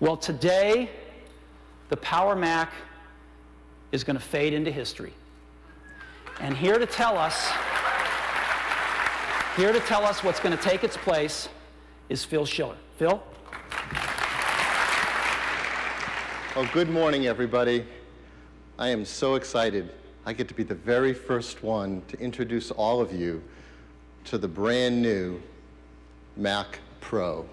Well, today, the Power Mac is going to fade into history. And here to tell us, here to tell us what's going to take its place is Phil Schiller. Phil? Oh, good morning, everybody. I am so excited. I get to be the very first one to introduce all of you to the brand new Mac Pro.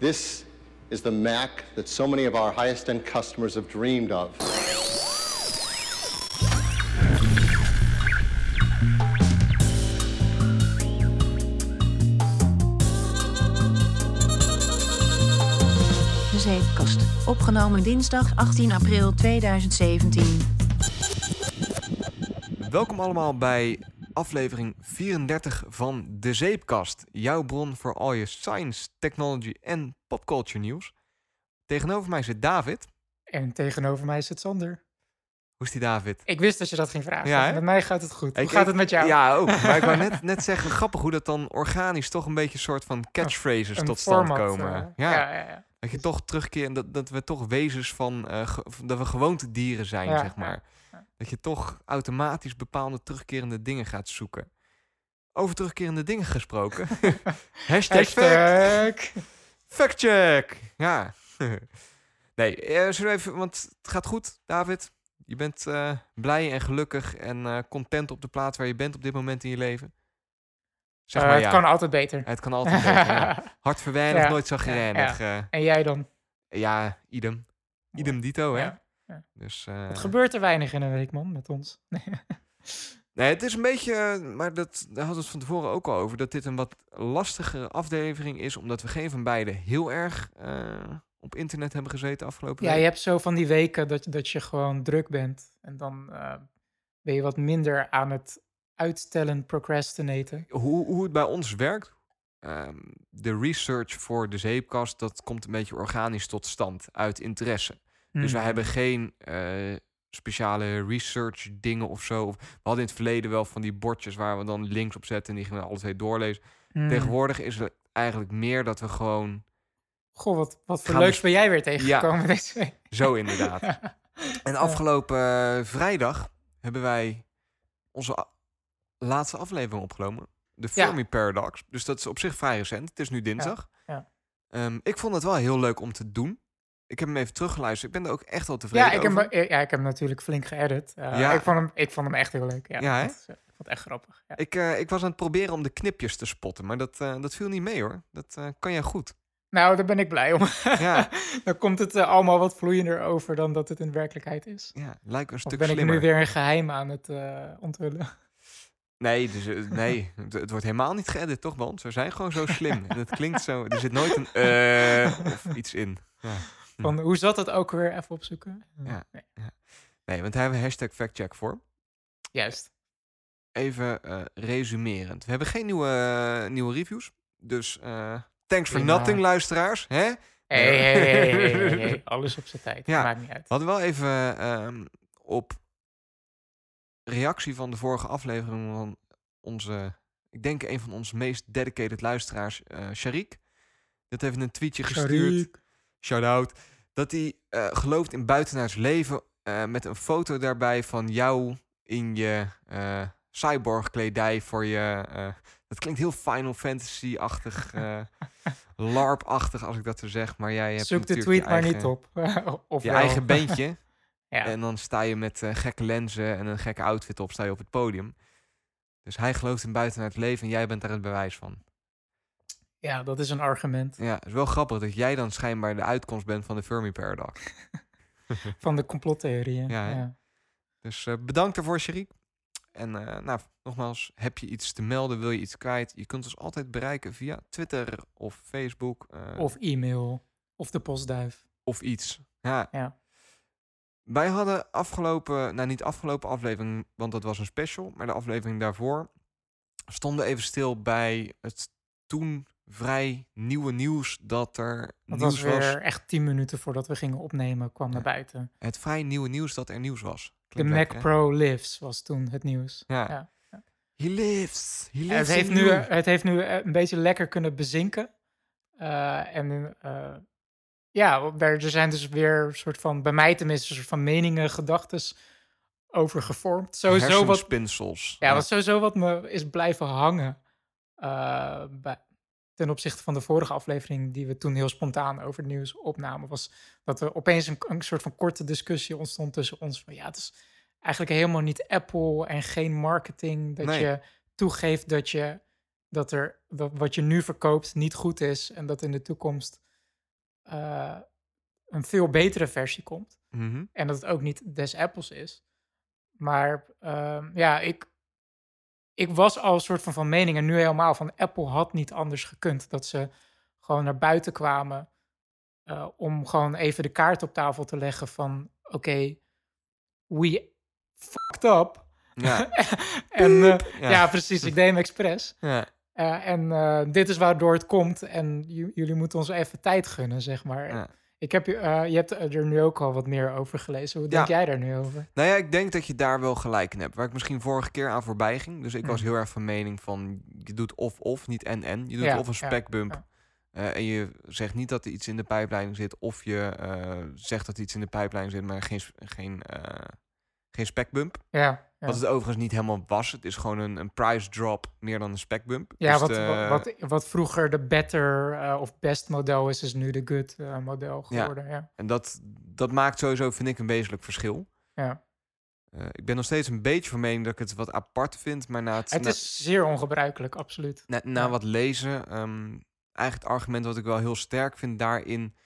This is the Mac that so many of our highest end customers have dreamed of. De Zeepkast. Opgenomen dinsdag 18 april 2017. Welkom allemaal bij aflevering 34 van De Zeepkast. Jouw bron voor al je science, technology en popculture nieuws. Tegenover mij zit David. En tegenover mij zit Sander. Hoe is die David? Ik wist dat je dat ging vragen. Ja, met mij gaat het goed. Hoe Ik- gaat ik- het met jou? Ja, ook. Maar ik wou net, net zeggen, grappig hoe dat dan organisch toch een beetje een soort van catchphrases Een tot stand format, komen. eh, ja, ja, ja, ja. dat je toch terugkeert en dat, dat we toch wezens van, eh, dat we gewoontedieren zijn, zeg maar. Dat je toch automatisch bepaalde terugkerende dingen gaat zoeken. Over terugkerende dingen gesproken. Hashtag. Hashtag. Fact check. Ja. nee, eh, zullen we even, want het gaat goed, David. Je bent eh, blij en gelukkig en eh, content op de plaats waar je bent op dit moment in je leven. Zeg maar het ja. kan altijd beter. Het kan altijd beter. ja. Hard verwijnig, Ja, nooit zagrijnig. En jij dan? ja, idem. Idem dito, hè? Ja. ja. Dus, eh, Het gebeurt er weinig in een week, man, met ons. Nee, het is een beetje, eh, maar dat, daar hadden we het van tevoren ook al over, dat dit een wat lastigere aflevering is, omdat we geen van beiden heel erg eh, op internet hebben gezeten afgelopen Ja, week. je hebt zo van die weken dat, dat je gewoon druk bent. En dan eh, ben je wat minder aan het uitstellen, procrastinaten. Hoe, hoe het bij ons werkt, ehm, de research voor de zeepkast, dat komt een beetje organisch tot stand uit interesse. Dus we Hmm. hebben geen eh, speciale research dingen of zo. Of, we hadden in het verleden wel van die bordjes waar we dan links op zetten en die gingen we alle twee doorlezen. Hmm. Tegenwoordig is het eigenlijk meer dat we gewoon Goh, wat, wat voor we leuks ben jij weer tegengekomen deze week. zo inderdaad. En afgelopen eh, vrijdag hebben wij onze laatste aflevering opgenomen. De Ja. Fermi Paradox. Dus dat is op zich vrij recent. Het is nu dinsdag. ja. Ehm, ik vond het wel heel leuk om te doen. Ik heb hem even teruggeluisterd. Ik ben er ook echt wel tevreden Ja ik, heb, over. hem- ja, ik heb hem natuurlijk flink geëdit. Eh, Ja. ik, vond hem, ik vond hem echt heel leuk. Ja, Ja, hè? dat is, eh, ik vond het echt grappig. Ja. Ik, eh, ik was aan het proberen om de knipjes te spotten. Maar dat, dat viel niet mee hoor. Dat kan jij goed. Nou, daar ben ik blij om. Ja. dan komt het allemaal wat vloeiender over dan dat het in werkelijkheid is. Ja, lijkt een Of stuk ben ik nu weer een geheim aan het onthullen? Nee, dus, nee het, wordt helemaal niet geëdit, toch, man? Ze zijn gewoon zo slim. En het klinkt zo... Er zit nooit een of iets in. Ja. Van, hoe zat het ook weer? Even opzoeken. Ja. Nee. Nee, want daar hebben we hashtag factcheck voor. Juist. Even eh, resumerend. We hebben geen nieuwe, eh, nieuwe reviews. Dus eh, thanks for Prima. nothing, luisteraars. Hè? Hey. Alles op zijn tijd. Ja. Maakt niet uit. We hadden wel even ehm, op reactie van de vorige aflevering van onze, ik denk een van onze meest dedicated luisteraars, eh Sharik. Dat heeft een tweetje gestuurd. Sharik. Shout-out. Dat hij eh, gelooft in buitenaards leven eh, met een foto daarbij van jou in je eh cyborg kledij voor je... dat klinkt heel Final Fantasy-achtig, LARP-achtig als ik dat zo zeg. Maar jij hebt Zoek de natuurlijk tweet maar eigen- niet op. of je wel. eigen ja. En dan sta je met gekke lenzen en een gekke outfit op, sta je op het podium. Dus hij gelooft in buitenaard leven en jij bent daar het bewijs van. Ja, dat is een argument Ja, het is wel grappig dat jij dan schijnbaar de uitkomst bent van de Fermi Paradox. van de complottheorieën. Ja. Dus eh, bedankt daarvoor, Sharik. En eh, nou, nogmaals, heb je iets te melden, wil je iets kwijt? Je kunt ons altijd bereiken via Twitter of Facebook eh, Of e-mail. Of de postduif. of iets. Ja. Ja. Wij hadden afgelopen, nou niet afgelopen aflevering, want dat was een special, maar de aflevering daarvoor stonden even stil bij het toen vrij nieuwe nieuws dat er Dat nieuws was was. weer echt tien minuten voordat we gingen opnemen, kwam naar buiten. Het vrij nieuwe nieuws dat er nieuws was. De Mac hè? Pro Lives was toen het nieuws. Ja. Ja. He lives. He Ja, lives het, heeft nu, het heeft nu eh, een beetje lekker kunnen bezinken. Eh, en eh, ja, er zijn dus weer een soort van, bij mij tenminste, een soort van meningen, gedachten over gevormd. Sowieso wat, Hersenspinsels. ja, wat sowieso wat me is blijven hangen bij, ten opzichte van de vorige aflevering die we toen heel spontaan over het nieuws opnamen, was dat er opeens een, een soort van korte discussie ontstond tussen ons van ja, het is eigenlijk helemaal niet Apple en geen marketing dat Nee. je toegeeft dat je dat er dat wat je nu verkoopt niet goed is en dat in de toekomst eh, een veel betere versie komt. Mhm. En dat het ook niet des Apples is. Maar ehm, ja, ik, ik was al een soort van van mening, en nu helemaal, van Apple had niet anders gekund. Dat ze gewoon naar buiten kwamen eh, om gewoon even de kaart op tafel te leggen van... Oké, we fucked up. Ja. en eh, Ja. ja. precies, ik deed hem expres. ja. Eh, en dit is waardoor het komt. En jullie moeten ons even tijd gunnen, zeg maar. Ja. Ik heb, je- eh, je hebt er nu ook al wat meer over gelezen. Hoe denk Ja. jij daar nu over? Nou ja, ik denk dat je daar wel gelijk in hebt. Waar ik misschien vorige keer aan voorbij ging. Dus ik was Mm. heel erg van mening van... je doet of-of, niet en-en. Je doet Ja, of een ja, specbump. ja. eh, en je zegt niet dat er iets in de pijplijn zit... of je eh, zegt dat er iets in de pijplijn zit... maar geen, geen, eh, geen specbump. Ja. Wat het overigens niet helemaal was. Het is gewoon een, een price drop meer dan een specbump. ja Dus wat, de- wat, wat vroeger de better eh, of best model is, is nu de good eh, model geworden. Ja. En dat, dat maakt sowieso, vind ik, een wezenlijk verschil. Ja. Eh, ik ben nog steeds een beetje van mening dat ik het wat apart vind. Maar na het, Het na- is zeer ongebruikelijk, absoluut. na, na Ja. wat lezen, ehm, eigenlijk het argument wat ik wel heel sterk vind daarin,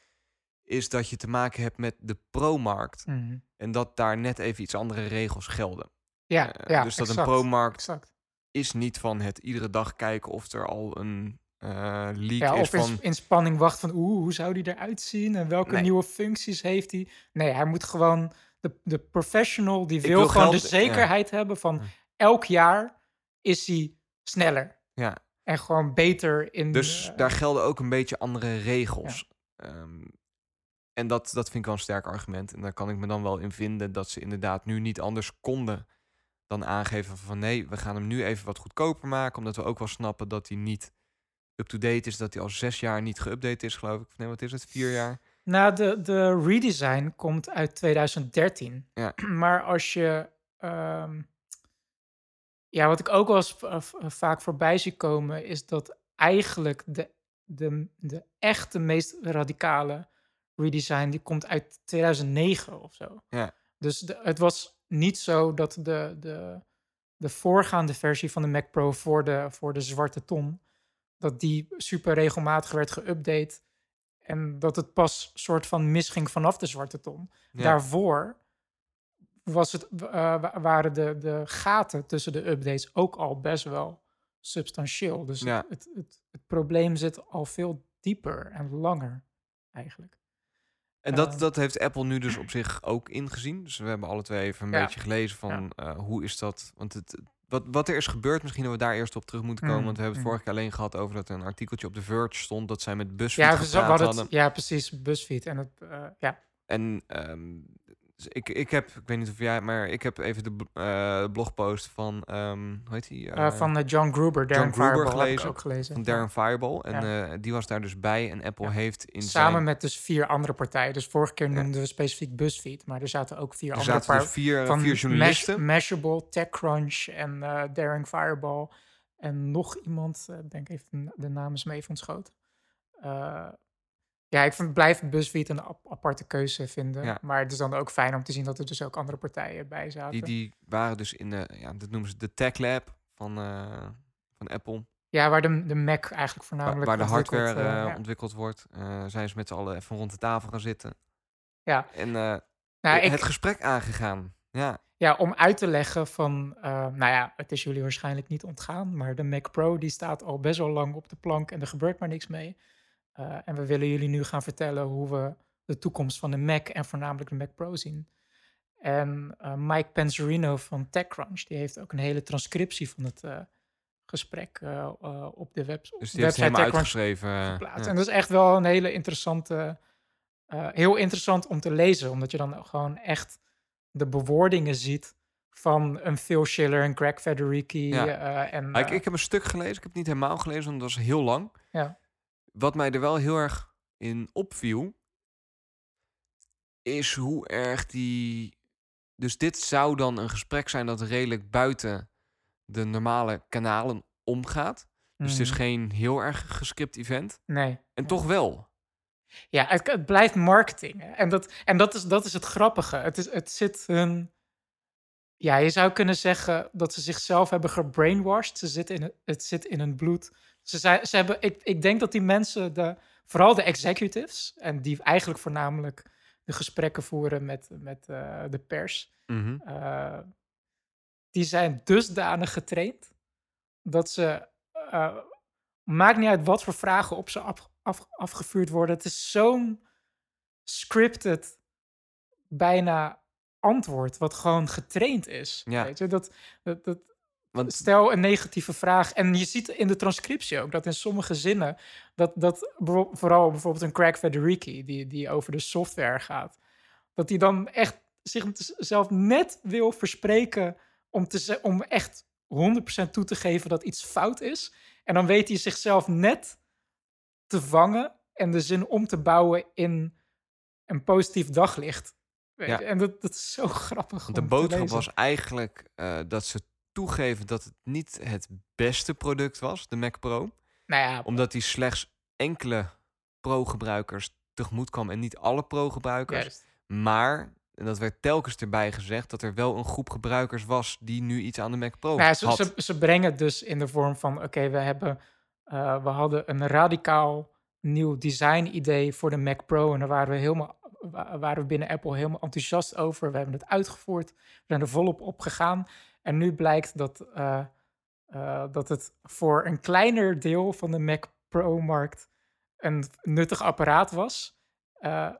is dat je te maken hebt met de pro-markt. Mhm. En dat daar net even iets andere regels gelden. Ja, Eh, ja, dus dat exact, een pro-markt exact. is niet van het iedere dag kijken of er al een eh leak Ja, is of van... in spanning wacht van oeh, hoe zou die eruit zien en welke Nee. nieuwe functies heeft hij? Nee, hij moet gewoon de, de professional die wil, wil gewoon geld- de zekerheid hebben van elk jaar is hij sneller Ja. en gewoon beter in. Dus eh, daar gelden ook een beetje andere regels. Ehm, en dat, dat vind ik wel een sterk argument. En daar kan ik me dan wel in vinden dat ze inderdaad nu niet anders konden dan aangeven van nee, we gaan hem nu even wat goedkoper maken. Omdat we ook wel snappen dat hij niet up-to-date is. Dat hij al zes jaar niet geüpdate is, geloof ik. Nee, wat is het? Vier jaar? Nou, de, de redesign komt uit 2013. Ja. Maar als je. ehm, ja, wat ik ook wel eens v- v- vaak voorbij zie komen, is dat eigenlijk de, de, de echte meest radicale redesign, die komt uit 2009 of zo. Ja. Dus de, het was niet zo dat de, de, de voorgaande versie van de Mac Pro voor de, voor de zwarte ton, dat die super regelmatig werd geüpdate. En dat het pas soort van misging vanaf de zwarte ton. Ja. Daarvoor was het, eh, wa- waren de, de gaten tussen de updates ook al best wel substantieel. Dus Ja. het, het, het probleem zit al veel dieper en langer eigenlijk. En dat, dat heeft Apple nu dus op zich ook ingezien. Dus we hebben alle twee even een Ja. beetje gelezen van eh, hoe is dat. Want het, wat, wat er is gebeurd, misschien dat we daar eerst op terug moeten komen. Mm, Want we hebben het mm. vorige keer alleen gehad over dat er een artikeltje op de Verge stond. Dat zij met BuzzFeed Ja, gepraat hadden het, ja, precies, BuzzFeed. En het, eh, ja, En ehm, dus ik, ik heb, ik weet niet of jij, maar ik heb even de eh, blogpost van, ehm, hoe heet die? Eh, van eh, John Gruber, Darren Gruber Fireball, gelezen. ook gelezen. van. Darren Fireball. En Ja. die was daar dus bij. En Apple Ja. heeft in Samen zijn... met dus vier andere partijen. Dus vorige keer Ja. noemden we specifiek BuzzFeed, maar er zaten ook vier er andere zaten dus partijen. vier, van vier journalisten. Mashable, TechCrunch en Daring Fireball. En nog iemand, ik denk even, de naam is me even ontschoten. Eh, ja, ik vind, blijf BuzzFeed een ap- aparte keuze vinden. Ja. Maar het is dan ook fijn om te zien dat er dus ook andere partijen bij zaten. Die, die waren dus in de, ja, dat noemen ze de Tech Lab van, eh, van Apple. Ja, waar de, de Mac eigenlijk Waar, voornamelijk waar de ontwikkeld, hardware eh, eh, ja. ontwikkeld wordt. Eh, zijn ze met z'n allen even rond de tafel gaan zitten. Ja. En eh, Nou, ik, het gesprek aangegaan. Ja, Ja, om uit te leggen van, eh, nou ja, het is jullie waarschijnlijk niet ontgaan, maar de Mac Pro die staat al best wel lang op de plank en er gebeurt maar niks mee. Eh, en we willen jullie nu gaan vertellen hoe we de toekomst van de Mac en voornamelijk de Mac Pro zien. En eh, Mike Panzerino van TechCrunch, die heeft ook een hele transcriptie van het eh, gesprek op de web, dus die website TechCrunch uitgeschreven. geplaatst. ja. En dat is echt wel een hele interessante, heel interessant om te lezen, omdat je dan gewoon echt de bewoordingen ziet van een Phil Schiller, een Greg Federici. Ja. en, ik, ik heb een stuk gelezen. Ik heb het niet helemaal gelezen, want dat was heel lang. Ja. Wat mij er wel heel erg in opviel, is hoe erg die. Dus dit zou dan een gesprek zijn dat redelijk buiten de normale kanalen omgaat. Dus het is Mhm. geen heel erg gescript event. Nee. En toch wel. Ja, het, het blijft marketing. En, dat, en dat, is, dat is het grappige. Het, is, het zit hun... Ja, je zou kunnen zeggen dat ze zichzelf hebben gebrainwashed. Ze zit in, het- het zit in hun bloed. Ze, zei, ze hebben, ik, ik denk dat die mensen, de, vooral de executives... en die eigenlijk voornamelijk de gesprekken voeren met, met eh, de pers... Mhm. eh, die zijn dusdanig getraind dat ze. eh, maakt niet uit wat voor vragen op ze af, af- afgevuurd worden. Het is zo'n scripted, bijna antwoord, wat gewoon getraind is. Ja. Weet je? Dat, dat, dat, Want stel een negatieve vraag. En je ziet in de transcriptie ook dat in sommige zinnen. dat, dat vooral bijvoorbeeld een Craig Federighi, die, die over de software gaat. dat hij dan echt zichzelf net wil verspreken. om, te, om echt 100% toe te geven dat iets fout is. En dan weet hij zichzelf net te vangen. en de zin om te bouwen in een positief daglicht. Ja. En dat, dat is zo grappig. De boodschap was eigenlijk eh, dat ze toegeven dat het niet het beste product was, de Mac Pro. Nou ja, Omdat die slechts enkele pro-gebruikers tegemoet kwam en niet alle pro-gebruikers. juist. Maar, en dat werd telkens erbij gezegd, dat er wel een groep gebruikers was die nu iets aan de Mac Pro Nou ja, ze, had. ze, ze brengen het dus in de vorm van: oké, we hebben, eh, we hadden een radicaal nieuw design-idee voor de Mac Pro. En daar waren we, helemaal, wa- waren we binnen Apple helemaal enthousiast over. We hebben het uitgevoerd, we zijn er volop op gegaan. En nu blijkt dat, eh, eh, dat het voor een kleiner deel van de Mac Pro-markt een nuttig apparaat was. Eh,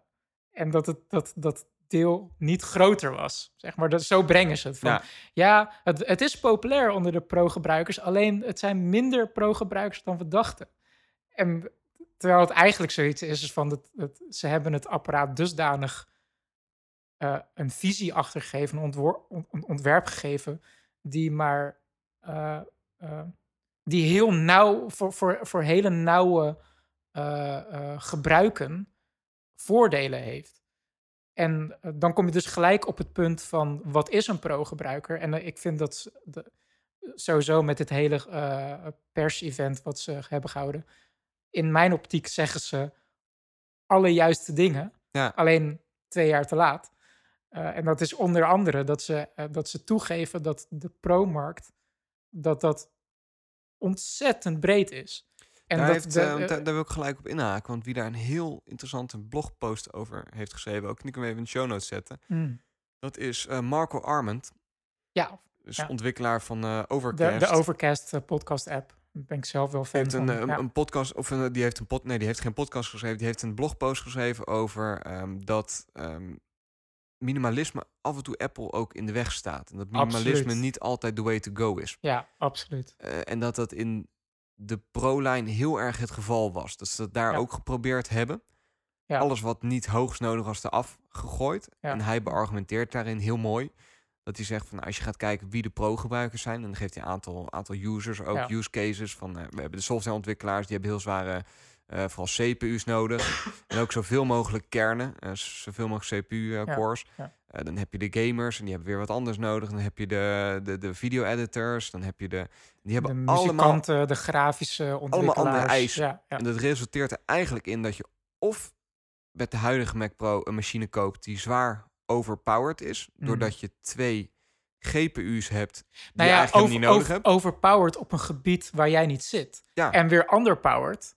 en dat het dat, dat deel niet groter was. Zeg maar, dat, zo brengen ze het. Van, Ja. ja, het, het is populair onder de pro-gebruikers, alleen het zijn minder pro-gebruikers dan we dachten. En terwijl het eigenlijk zoiets is, is van dat, dat ze hebben het apparaat dusdanig eh, een visie achtergegeven, een, ontwerp gegeven, die maar eh, eh, die heel nauw voor, voor, voor hele nauwe gebruiken voordelen heeft. En dan kom je dus gelijk op het punt van wat is een pro-gebruiker? En ik vind dat de, sowieso met dit hele pers-event wat ze hebben gehouden, in mijn optiek zeggen ze alle juiste dingen, Ja. alleen twee jaar te laat. Eh, en dat is onder andere dat ze, eh, dat ze toegeven dat de pro-markt dat dat ontzettend breed is. En daar, dat heeft, de- eh, daar, daar wil ik gelijk op inhaken. Want wie daar een heel interessante blogpost over heeft geschreven, ook die kunnen we even in de show notes zetten. mm, Dat is Marco Arment, ja, dus Ja. ontwikkelaar van eh de, Overcast. de Overcast podcast app. Daar ben ik zelf wel fan heeft van. een, ja. een podcast, of een, die heeft een pod, nee, die heeft geen podcast geschreven, die heeft een blogpost geschreven over ehm, dat ehm, minimalisme af en toe Apple ook in de weg staat. En dat minimalisme Absoluut. niet altijd the way to go is. ja, absoluut. Eh, en dat dat in de pro-lijn heel erg het geval was. Dat ze dat daar Ja. ook geprobeerd hebben. Ja. Alles wat niet hoogst nodig was eraf gegooid. Ja. En hij beargumenteert daarin heel mooi. Dat hij zegt van nou, als je gaat kijken wie de pro-gebruikers zijn, dan geeft hij een aantal, aantal users, ook use cases. Van, eh, we hebben de softwareontwikkelaars, die hebben heel zware, eh, vooral CPU's nodig. en ook zoveel mogelijk kernen, eh, zoveel mogelijk CPU-cores. ja. Eh, dan heb je de gamers en die hebben weer wat anders nodig. Dan heb je de, de, de video-editors, dan heb je de... Die De hebben allemaal muzikanten, de grafische ontwikkelaars. andere eisen. Ja, ja. en dat resulteert er eigenlijk in dat je of met de huidige Mac Pro een machine koopt die zwaar overpowered is, Mhm. doordat je twee GPU's hebt die nou je ja, eigenlijk over, niet nodig over- hebt. overpowered op een gebied waar jij niet zit. Ja. En weer underpowered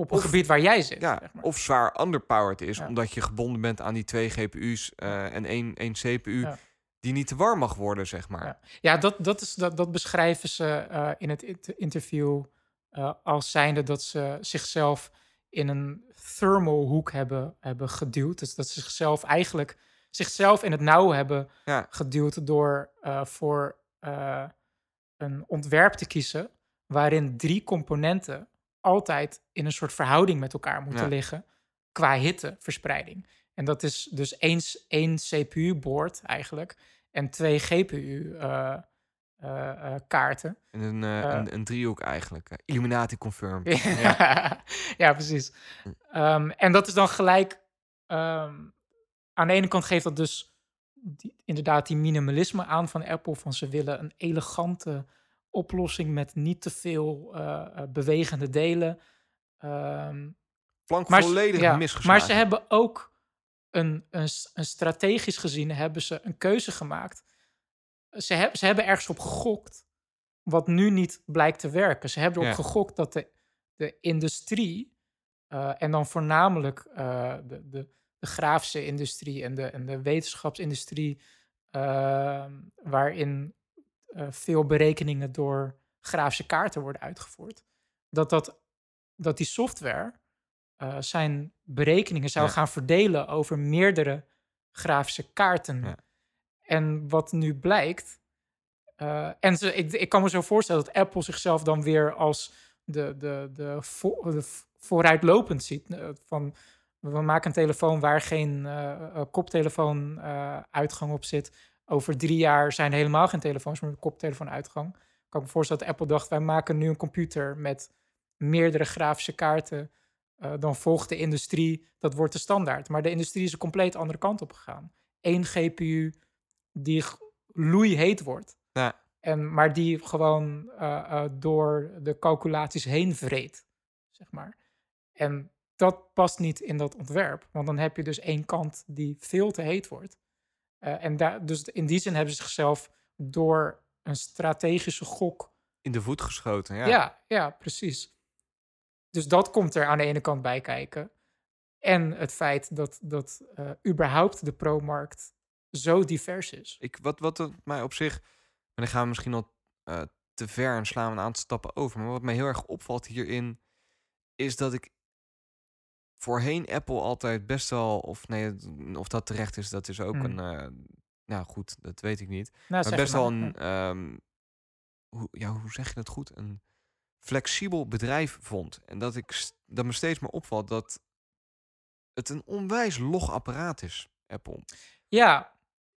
op Of- gebied waar jij zit. Ja, zeg maar. of zwaar underpowered is, Ja. omdat je gebonden bent aan die twee GPU's eh, en één, één CPU Ja. die niet te warm mag worden, zeg maar. Ja. Dat, dat, is, dat, dat beschrijven ze eh, in het int- interview eh, als zijnde dat ze zichzelf in een thermal hoek hebben, hebben geduwd. Dus dat ze zichzelf eigenlijk zichzelf in het nauw hebben Ja. geduwd door voor een ontwerp te kiezen waarin drie componenten altijd in een soort verhouding met elkaar moeten Ja. liggen qua hitteverspreiding. En dat is dus één, s- één CPU-boord eigenlijk en twee GPU-kaarten. En een, eh, Eh. een, een driehoek eigenlijk. eh, Illuminati confirmed. ja. ja, precies. Hm. Ehm, en dat is dan gelijk. ehm, aan de ene kant geeft dat dus die, inderdaad die minimalisme aan van Apple. Van ze willen een elegante oplossing met niet te veel eh, eh, bewegende delen. Ehm, Plank maar, volledig ja, misgeslagen. maar ze hebben ook een, een, een strategisch gezien hebben ze een keuze gemaakt. Ze, heb, ze hebben ergens op gegokt wat nu niet blijkt te werken. Ze hebben erop Ja. gegokt dat de, de industrie eh, en dan voornamelijk de, de, de grafische industrie en de, en de wetenschapsindustrie, ehm, waarin veel berekeningen door grafische kaarten worden uitgevoerd, dat, dat, dat die software eh, zijn berekeningen zou Ja. gaan verdelen over meerdere grafische kaarten. Ja. En wat nu blijkt. eh, en ze, ik, ik kan me zo voorstellen dat Apple zichzelf dan weer als de, de, de, vo- de v- vooruitlopend ziet. eh, Van we maken een telefoon waar geen eh, eh, koptelefoon eh, uitgang op zit. Over drie jaar zijn helemaal geen telefoons meer met koptelefoon uitgang. Kan ik me voorstellen dat Apple dacht, wij maken nu een computer met meerdere grafische kaarten. Eh, dan volgt de industrie, dat wordt de standaard. Maar de industrie is een compleet andere kant op gegaan. Eén GPU die loeiheet wordt. Ja. En, maar die gewoon eh, eh, door de calculaties heen vreet, zeg maar. En dat past niet in dat ontwerp. Want dan heb je dus één kant die veel te heet wordt. Eh, en daar, dus in die zin hebben ze zichzelf door een strategische gok In de voet geschoten, ja. ja. ja, precies. Dus dat komt er aan de ene kant bij kijken. En het feit dat, dat eh, überhaupt de pro-markt zo divers is. Ik, wat, wat mij op zich... En dan gaan we misschien al eh, te ver en slaan we een aantal stappen over. Maar wat mij heel erg opvalt hierin... is dat ik voorheen Apple altijd best wel... of nee, of dat terecht is, dat is ook Hmm. een... eh, nou goed, dat weet ik niet. Nou, maar best wel maar. een... ehm, hoe, ja, hoe zeg je dat goed? Een flexibel bedrijf vond. En dat, ik, dat me steeds meer opvalt dat het een onwijs log apparaat is, Apple. Ja,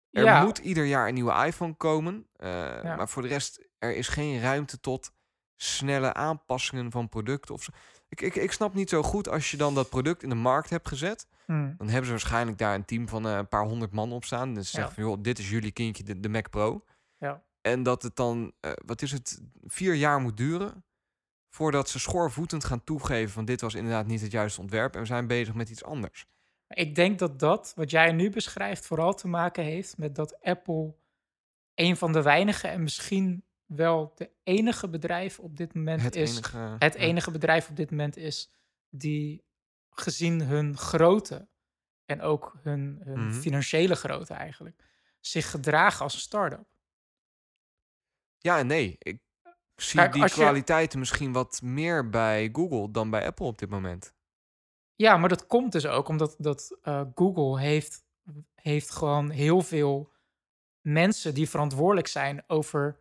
Er ja. moet ieder jaar een nieuwe iPhone komen. eh, Ja. Maar voor de rest, er is geen ruimte tot snelle aanpassingen van producten. Of zo. Ik, ik, ik snap niet zo goed als je dan dat product in de markt hebt gezet. Hm. Dan hebben ze waarschijnlijk daar een team van eh, een paar honderd man op staan. Dus ze Ja. zeggen van, joh, dit is jullie kindje, de, de Mac Pro. Ja. En dat het dan, eh, wat is het, vier jaar moet duren... voordat ze schoorvoetend gaan toegeven van... dit was inderdaad niet het juiste ontwerp... en we zijn bezig met iets anders. Ik denk dat dat, wat jij nu beschrijft, vooral te maken heeft met dat Apple een van de weinige en misschien wel de enige bedrijf op dit moment Het is. enige... het ja. enige bedrijf op dit moment is die gezien hun grootte en ook hun, hun Mhm. financiële grootte eigenlijk, zich gedragen als een start-up. Ja en nee. Ik zie Kijk, die je- kwaliteiten misschien wat meer bij Google dan bij Apple op dit moment. Ja, maar dat komt dus ook omdat dat, eh, Google heeft, heeft gewoon heel veel mensen die verantwoordelijk zijn over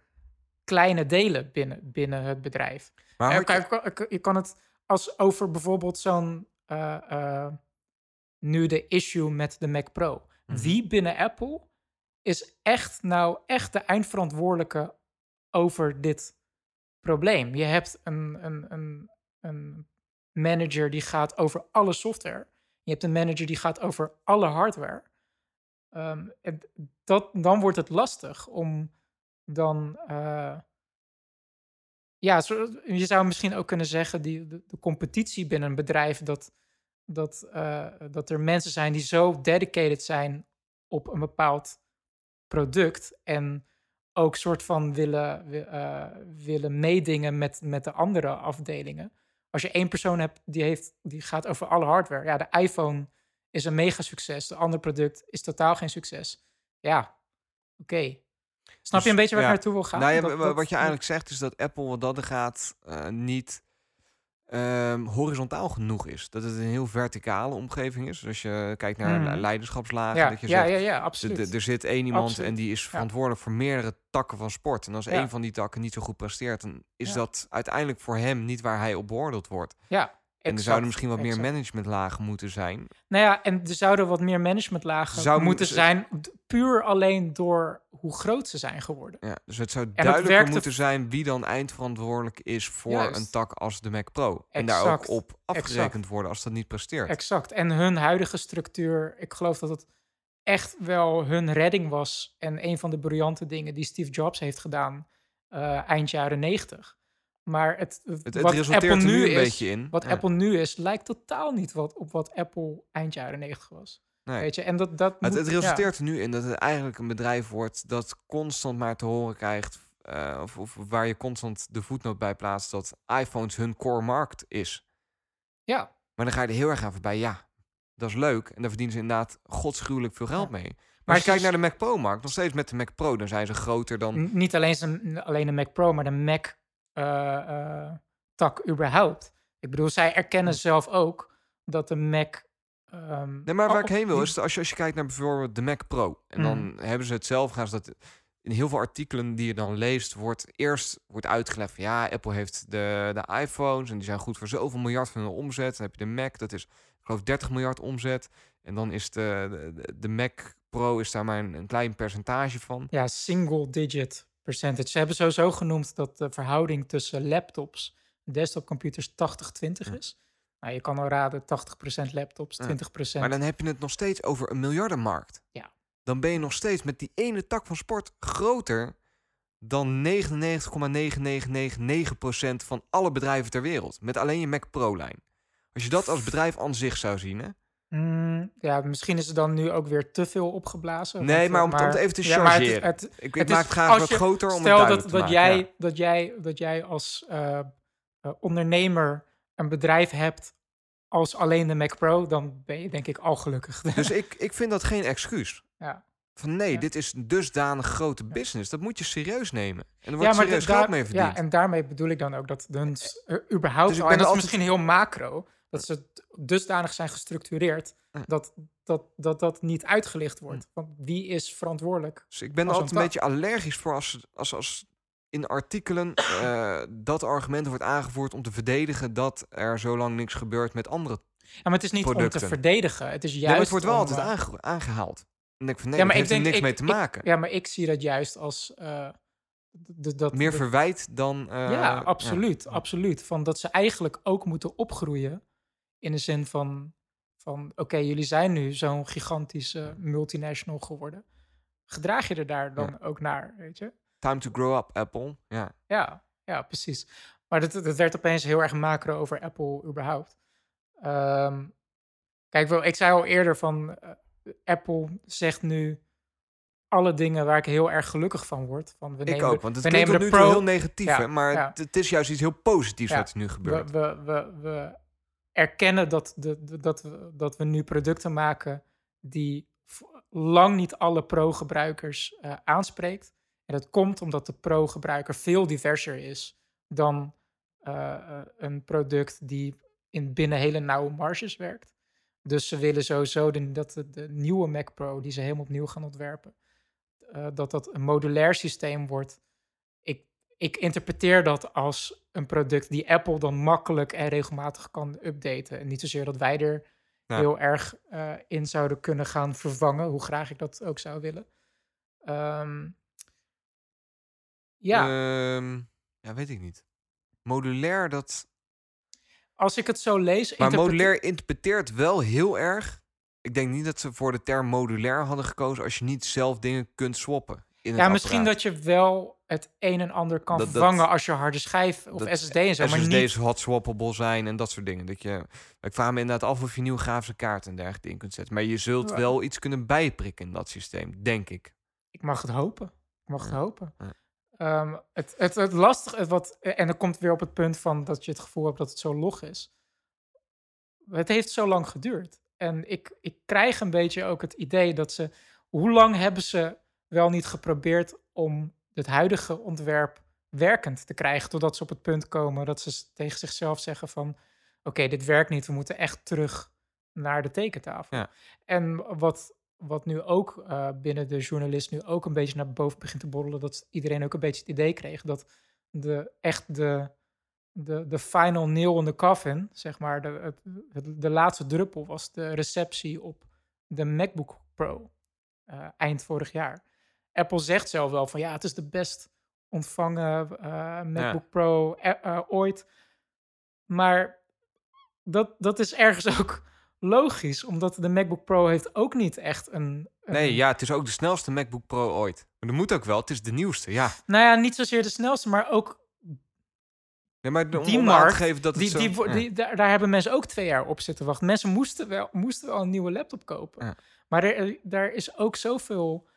kleine delen binnen, binnen het bedrijf. Maar Eh, je- ik- je kan het als over bijvoorbeeld zo'n eh, eh, nu de issue met de Mac Pro. Mhm. Wie binnen Apple is echt nou echt de eindverantwoordelijke over dit probleem? Je hebt een, een, een, een manager die gaat over alle software. Je hebt een manager die gaat over alle hardware. Ehm, en dat, dan wordt het lastig om dan. eh, ja, je zou misschien ook kunnen zeggen, die, de, competitie binnen een bedrijf, dat, dat, eh, dat er mensen zijn die zo dedicated zijn op een bepaald product en ook soort van willen, wi- eh, willen meedingen met, met de andere afdelingen. Als je één persoon hebt die, heeft, die gaat over alle hardware. Ja, de iPhone is een mega succes. De andere product is totaal geen succes. Ja, oké. Snap Dus, je een beetje waar ja. ik naartoe wil gaan? Nou ja, Dat- wa- dat- wat je eigenlijk zegt is dat Apple wat dat er gaat eh, niet ehm, horizontaal genoeg is. Dat het een heel verticale omgeving is. Dus als je kijkt naar le- leiderschapslagen, ja, dat je ja, zegt, ja, ja, absoluut. er zit één iemand Absoluut. en die is verantwoordelijk voor meerdere takken van sport. En als één van die takken niet zo goed presteert, dan is dat uiteindelijk voor hem niet waar hij op beoordeeld wordt. ja, en er zouden misschien wat meer managementlagen moeten zijn. Nou ja, en er zouden wat meer managementlagen Zou moeten ze- zijn, puur alleen door hoe groot ze zijn geworden. Ja, dus het zou duidelijker moeten zijn wie dan eindverantwoordelijk is voor Juist. een tak als de Mac Pro. En daar ook op afgerekend worden als dat niet presteert. Exact. En hun huidige structuur, ik geloof dat het echt wel hun redding was. En een van de briljante dingen die Steve Jobs heeft gedaan eh, eind jaren 90. Maar het, Het, het wat resulteert Apple nu een is, beetje in. Wat Ja. Apple nu is, lijkt totaal niet wat, op wat Apple eind jaren 90 was. Nee. Weet je, en dat, dat Het, moet- het ja. resulteert er nu in dat het eigenlijk een bedrijf wordt dat constant maar te horen krijgt, eh, of, of waar je constant de voetnoot bij plaatst, dat iPhones hun core markt is. Ja, Maar dan ga je er heel erg aan voorbij. Ja, dat is leuk. En daar verdienen ze inderdaad godsgruwelijk veel geld Ja. mee. Maar, als je kijkt naar de Mac Pro-markt, nog steeds met de Mac Pro, dan zijn ze groter dan... N- niet alleen, zijn, alleen de Mac Pro, maar de Mac eh, eh, tak überhaupt. Ik bedoel, zij erkennen zelf ook dat de Mac... ehm, Nee, maar waar oh, ik heen wil is, als je, als je kijkt naar bijvoorbeeld de Mac Pro. En dan hebben ze het zelf, gaan ze dat... In heel veel artikelen die je dan leest, wordt eerst wordt uitgelegd van... Ja, Apple heeft de, de iPhones en die zijn goed voor zoveel miljard van hun omzet. Dan heb je de Mac, dat is, ik geloof, 30 miljard omzet. En dan is de, de, de Mac Pro is daar maar een, een klein percentage van. Ja, single digit percentage. Ze hebben sowieso genoemd dat de verhouding tussen laptops en desktopcomputers 80-20 Ja. is. Nou, je kan al raden, 80% laptops, Ja. 20%. Maar dan heb je het nog steeds over een miljardenmarkt. Ja. Dan ben je nog steeds met die ene tak van sport groter dan 99,9999% van alle bedrijven ter wereld. Met alleen je Mac Pro-lijn. Als je dat als bedrijf aan zich zou zien, hè? Mm, ja, misschien is er dan nu ook weer te veel opgeblazen. Nee, maar om het- het even te ja, maar het chargeren. het- Ik, ik Het maak het graag wat je- groter om het Stel duidelijk dat, te dat, maken. jij, ja. dat, jij, dat jij als eh, eh, ondernemer een bedrijf hebt als alleen de Mac Pro, dan ben je denk ik al gelukkig. Dus ik, ik vind dat geen excuus. ja. Van nee, Ja. dit is een dusdanig grote business. Dat moet je serieus nemen. En er wordt ja, serieus geld mee verdiend. Ja, en daarmee bedoel ik dan ook dat hun s- eh, überhaupt, Dus ik al- ben en dat is altijd- misschien heel macro, dat ze dusdanig zijn gestructureerd Ja. dat, dat, dat dat niet uitgelicht wordt. Want wie is verantwoordelijk? Dus ik ben er altijd een beetje allergisch voor als, als, als in artikelen eh, dat argument wordt aangevoerd om te verdedigen dat er zo lang niks gebeurt met andere. Ja, maar het is niet om te verdedigen. Het is juist Ja, het wordt wel om, altijd eh, aange- aangehaald. En ik van nee, Ja, maar ik heeft er denk- niks ik- mee te ik- maken. Ja, maar ik zie dat juist als... eh, dat, Meer dat- verwijt dan. ja, absoluut, absoluut. Van dat ze eigenlijk ook moeten opgroeien in de zin van, van oké, jullie zijn nu zo'n gigantische multinational geworden. Gedraag je er daar dan ook naar, weet je? Time to grow up, Apple. Ja. Ja, ja, precies. Maar dat, dat werd opeens heel erg macro over Apple überhaupt. Ehm, kijk, wel, ik zei al eerder van eh, Apple zegt nu alle dingen waar ik heel erg gelukkig van word. Van we Ik nemen ook, want het we nemen nu de toe Pro- heel negatief, Ja, hè, maar ja. het, het is juist iets heel positiefs Ja, wat er nu gebeurt. We, we, we, we erkennen dat, de, dat, we, dat we nu producten maken die lang niet alle pro-gebruikers eh, aanspreekt. En dat komt omdat de pro-gebruiker veel diverser is dan eh, eh, een product die in binnen hele nauwe marges werkt. Dus ze willen sowieso dat de, nieuwe Mac Pro, die ze helemaal opnieuw gaan ontwerpen, dat dat een modulair systeem wordt. Ik, ik interpreteer dat als een product die Apple dan makkelijk en regelmatig kan updaten. En niet zozeer dat wij er Ja. heel erg eh, in zouden kunnen gaan vervangen, hoe graag ik dat ook zou willen. Ehm, ja, Ehm, ja, weet ik niet. Modulair, dat. als ik het zo lees. Maar interprete- modulair interpreteert wel heel erg. Ik denk niet dat ze voor de term modulair hadden gekozen als je niet zelf dingen kunt swappen. In Ja, misschien apparaat. dat je wel het een en ander kan Dat- dat- vervangen als je harde schijf of dat SSD en zo, maar SSD's niet... hot swappable zijn en dat soort dingen. Dat je, ik vraag me inderdaad af of je nieuwe grafische kaart en dergelijke in kunt zetten. Maar je zult Ja. wel iets kunnen bijprikken in dat systeem, denk ik. Ik mag het hopen. Ik mag het Ja, hopen. ja. Ehm, het, het, het lastige, het wat, en dan komt weer op het punt van dat je het gevoel hebt dat het zo log is. Het heeft zo lang geduurd. En ik, ik krijg een beetje ook het idee dat ze. Hoe lang hebben ze wel niet geprobeerd om het huidige ontwerp werkend te krijgen? Totdat ze op het punt komen dat ze tegen zichzelf zeggen: van oké, dit werkt niet. We moeten echt terug naar de tekentafel. Ja. En wat, wat nu ook eh, binnen de journalist nu ook een beetje naar boven begint te borrelen, dat iedereen ook een beetje het idee kreeg dat de echt de, de, de final nail in the coffin, zeg maar, de, het, het- de laatste druppel was de receptie op de MacBook Pro eh, eind vorig jaar. Apple zegt zelf wel van ja, het is de best ontvangen eh, MacBook Pro eh, eh, ooit. Maar dat, dat is ergens ook logisch, omdat de MacBook Pro heeft ook niet echt een... een Nee, ja, het is ook de snelste MacBook Pro ooit. Maar dat moet ook wel, het is de nieuwste, ja. Nou ja, niet zozeer de snelste, maar ook ja maar om, die om aan te markt, geven dat het die, zo... die, wo- ja. die, daar, daar hebben mensen ook twee jaar op zitten wachten. Mensen moesten wel, moesten wel een nieuwe laptop kopen. Ja. Maar er, daar is ook zoveel...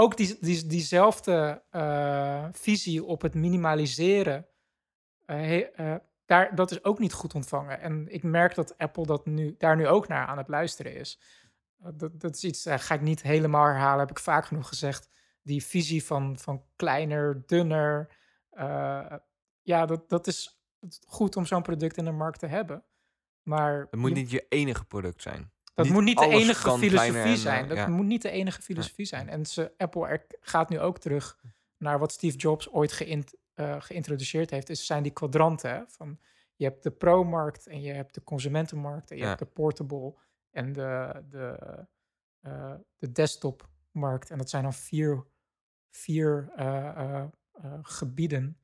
Ook die, die, diezelfde eh, visie op het minimaliseren... eh, he- eh, daar, dat is ook niet goed ontvangen. En ik merk dat Apple dat nu, daar nu ook naar aan het luisteren is. Dat, dat is iets, ga ik niet helemaal herhalen, heb ik vaak genoeg gezegd. Die visie van, van kleiner, dunner. ja, dat, dat is goed om zo'n product in de markt te hebben. Maar Het moet je- niet je enige product zijn. Dat niet moet niet de enige filosofie en, zijn. eh, Dat ja. moet niet de enige filosofie zijn. En ze, Apple er, gaat nu ook terug naar wat Steve Jobs ooit geïnt- eh, geïntroduceerd heeft. Is zijn die kwadranten. hè, Van, je hebt de pro-markt en je hebt de consumentenmarkt en je Ja. hebt de portable en de, de, eh, de desktopmarkt. En dat zijn dan vier, vier eh, eh, eh, gebieden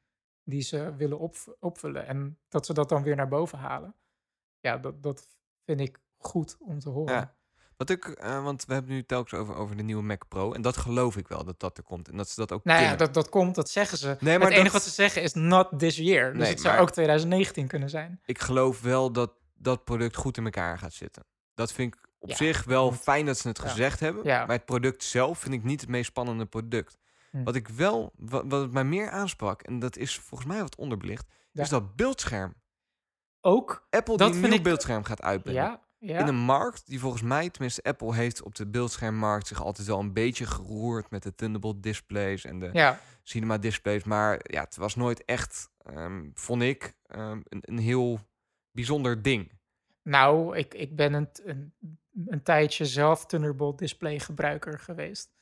die ze willen opv- opvullen. En dat ze dat dan weer naar boven halen. Ja, dat, dat vind ik goed om te horen. Ja. Wat ik, eh, want we hebben nu telkens over, over de nieuwe Mac Pro. En dat geloof ik wel, dat dat er komt. En dat ze dat ook Nou ja, dat, dat komt, dat zeggen ze. Nee, maar het enige wat ze zeggen is not this year. Dus Nee, het zou maar- ook 2019 kunnen zijn. Ik geloof wel dat dat product goed in elkaar gaat zitten. Dat vind ik op Ja, zich wel fijn dat ze het ja. gezegd hebben. Ja. Maar het product zelf vind ik niet het meest spannende product. Hm. Wat ik wel, wat, mij meer aansprak, en dat is volgens mij wat onderbelicht, is dat beeldscherm. Ook, Apple Dat die een vind nieuw ik- beeldscherm gaat uitbrengen. ja, ja. In een markt die volgens mij, tenminste Apple heeft op de beeldschermmarkt zich altijd wel een beetje geroerd met de Thunderbolt displays en de ja, cinema displays. Maar ja, het was nooit echt, ehm, vond ik, ehm, een, een heel bijzonder ding. nou, ik, ik ben een, een, een tijdje zelf Thunderbolt display gebruiker geweest.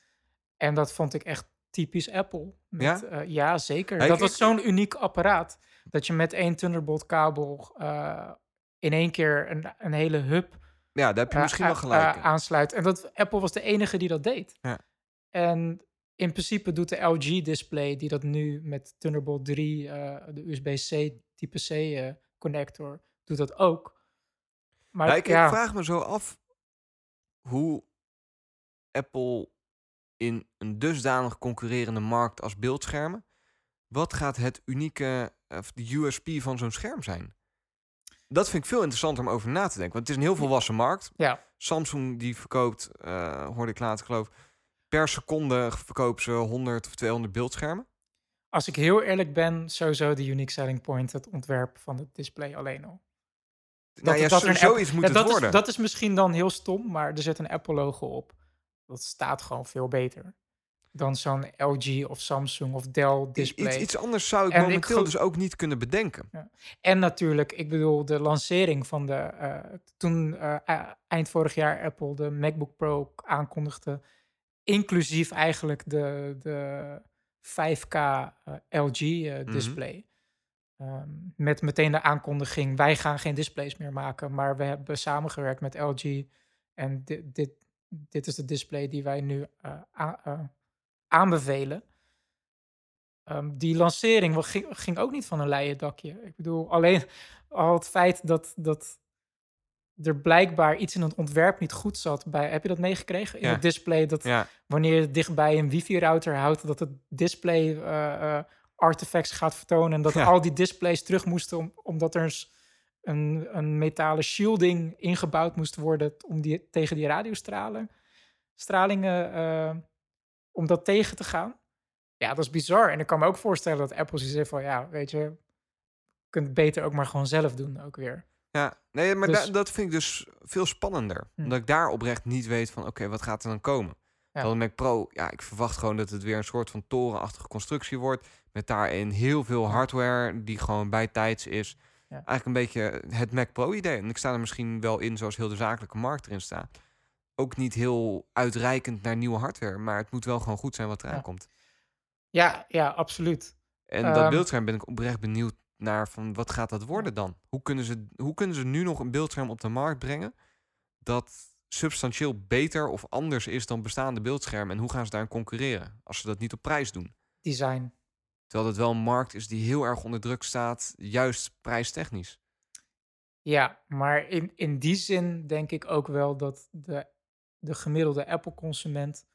En dat vond ik echt typisch Apple. Met, Ja? eh, ja, zeker. Dat was zo'n uniek apparaat. Dat je met één Thunderbolt kabel eh, in één keer een, een hele hub Ja, daar heb je eh, misschien wel gelijk. aansluit. En dat, Apple was de enige die dat deed. Ja. En in principe doet de LG-display, die dat nu met Thunderbolt 3, eh, de USB-C type C eh, connector, doet dat ook. Maar Ja, ik, ik ja, vraag me zo af hoe Apple in een dusdanig concurrerende markt als beeldschermen, wat gaat het unieke, of de USP van zo'n scherm zijn? Dat vind ik veel interessanter om over na te denken. Want het is een heel volwassen markt. ja, Samsung die verkoopt, eh, hoorde ik later geloof, per seconde verkopen ze 100 of 200 beeldschermen. als ik heel eerlijk ben, sowieso de unique selling point, het ontwerp van het display alleen al. nou ja, dat er een zoiets moet Ja, dat, worden. is, dat is misschien dan heel stom, maar er zit een Apple-logo op. Dat staat gewoon veel beter dan zo'n LG of Samsung of Dell display. Iets, iets anders zou ik En momenteel dus ook niet kunnen bedenken. En natuurlijk, ik bedoel, de lancering van de. eh, toen eh, e- eind vorig jaar Apple de MacBook Pro aankondigde, inclusief eigenlijk de, de 5K eh, LG eh, Mhm. display. Ehm, met meteen de aankondiging: wij gaan geen displays meer maken, maar we hebben samengewerkt met LG. En dit, dit, dit is de display die wij nu eh, a- eh, aanbevelen. Ehm, die lancering ging, ging ook niet van een leien dakje. Ik bedoel, alleen al het feit dat, dat er blijkbaar iets in het ontwerp niet goed zat. Bij, heb je dat meegekregen? In Ja. het display, dat Ja, wanneer je dichtbij een wifi-router houdt, dat het display eh, artifacts gaat vertonen. En dat Ja. al die displays terug moesten, om, omdat er een, een metalen shielding ingebouwd moest worden om die, tegen die radiostralen, stralingen, eh, om dat tegen te gaan. Ja, dat is bizar. En ik kan me ook voorstellen dat Apple heeft van, ja, weet je, je kunt het beter ook maar gewoon zelf doen ook weer. Ja, nee, maar Dus- da- dat vind ik dus veel spannender. Hm. Omdat ik daar oprecht niet weet van, oké, wat gaat er dan komen? Ja. Dan Mac Pro, ja, ik verwacht gewoon dat het weer een soort van torenachtige constructie wordt. Met daarin heel veel hardware die gewoon bijtijds is. Ja. Eigenlijk een beetje het Mac Pro idee. En ik sta er misschien wel in zoals heel de zakelijke markt erin staat. Ook niet heel uitreikend naar nieuwe hardware. Maar het moet wel gewoon goed zijn wat eraan Ja. komt. Ja, ja, absoluut. En dat Ehm, beeldscherm ben ik oprecht benieuwd naar van wat gaat dat worden dan? Hoe kunnen, ze, hoe kunnen ze nu nog een beeldscherm op de markt brengen dat substantieel beter of anders is dan bestaande beeldschermen? En hoe gaan ze daarin concurreren als ze dat niet op prijs doen? Design. Terwijl het wel een markt is die heel erg onder druk staat, juist prijstechnisch. Ja, maar in, in die zin denk ik ook wel dat de, de gemiddelde Apple-consument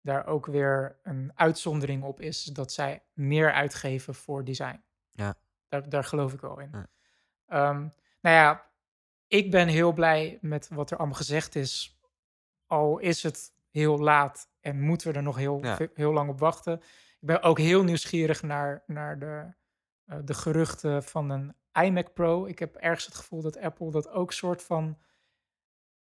daar ook weer een uitzondering op is. Dat zij meer uitgeven voor design. Ja. Daar, daar geloof ik wel in. Ja. Ehm, nou ja, ik ben heel blij met wat er allemaal gezegd is. Al is het heel laat en moeten we er nog heel, Ja. heel lang op wachten. Ik ben ook heel nieuwsgierig naar, naar de, eh, de geruchten van een iMac Pro. Ik heb ergens het gevoel dat Apple dat ook soort van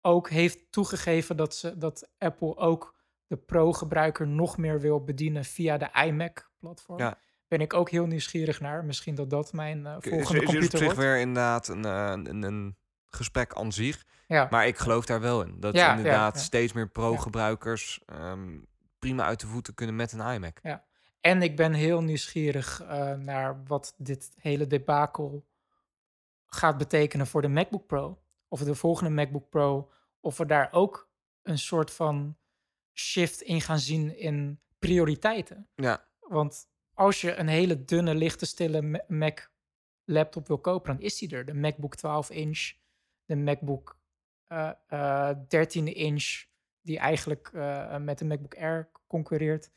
ook heeft toegegeven dat, ze, dat Apple ook de Pro-gebruiker nog meer wil bedienen via de iMac-platform. Ja. Ben ik ook heel nieuwsgierig naar. Misschien dat dat mijn eh, Is, is, volgende is op computer zich wordt. weer inderdaad een, eh, een, een gesprek aan zich. Ja. Maar ik geloof daar wel in. Dat Ja, ja, inderdaad ja. steeds meer pro-gebruikers ehm, prima uit de voeten kunnen met een iMac. En ik ben heel nieuwsgierig eh, naar wat dit hele debakel gaat betekenen voor de MacBook Pro. Of de volgende MacBook Pro. Of we daar ook een soort van shift in gaan zien in prioriteiten. Ja, Want als je een hele dunne, lichte, stille Ma- Mac laptop wil kopen, dan is die er. De MacBook 12 inch, de MacBook eh, eh, 13 inch, die eigenlijk eh, met de MacBook Air concurreert.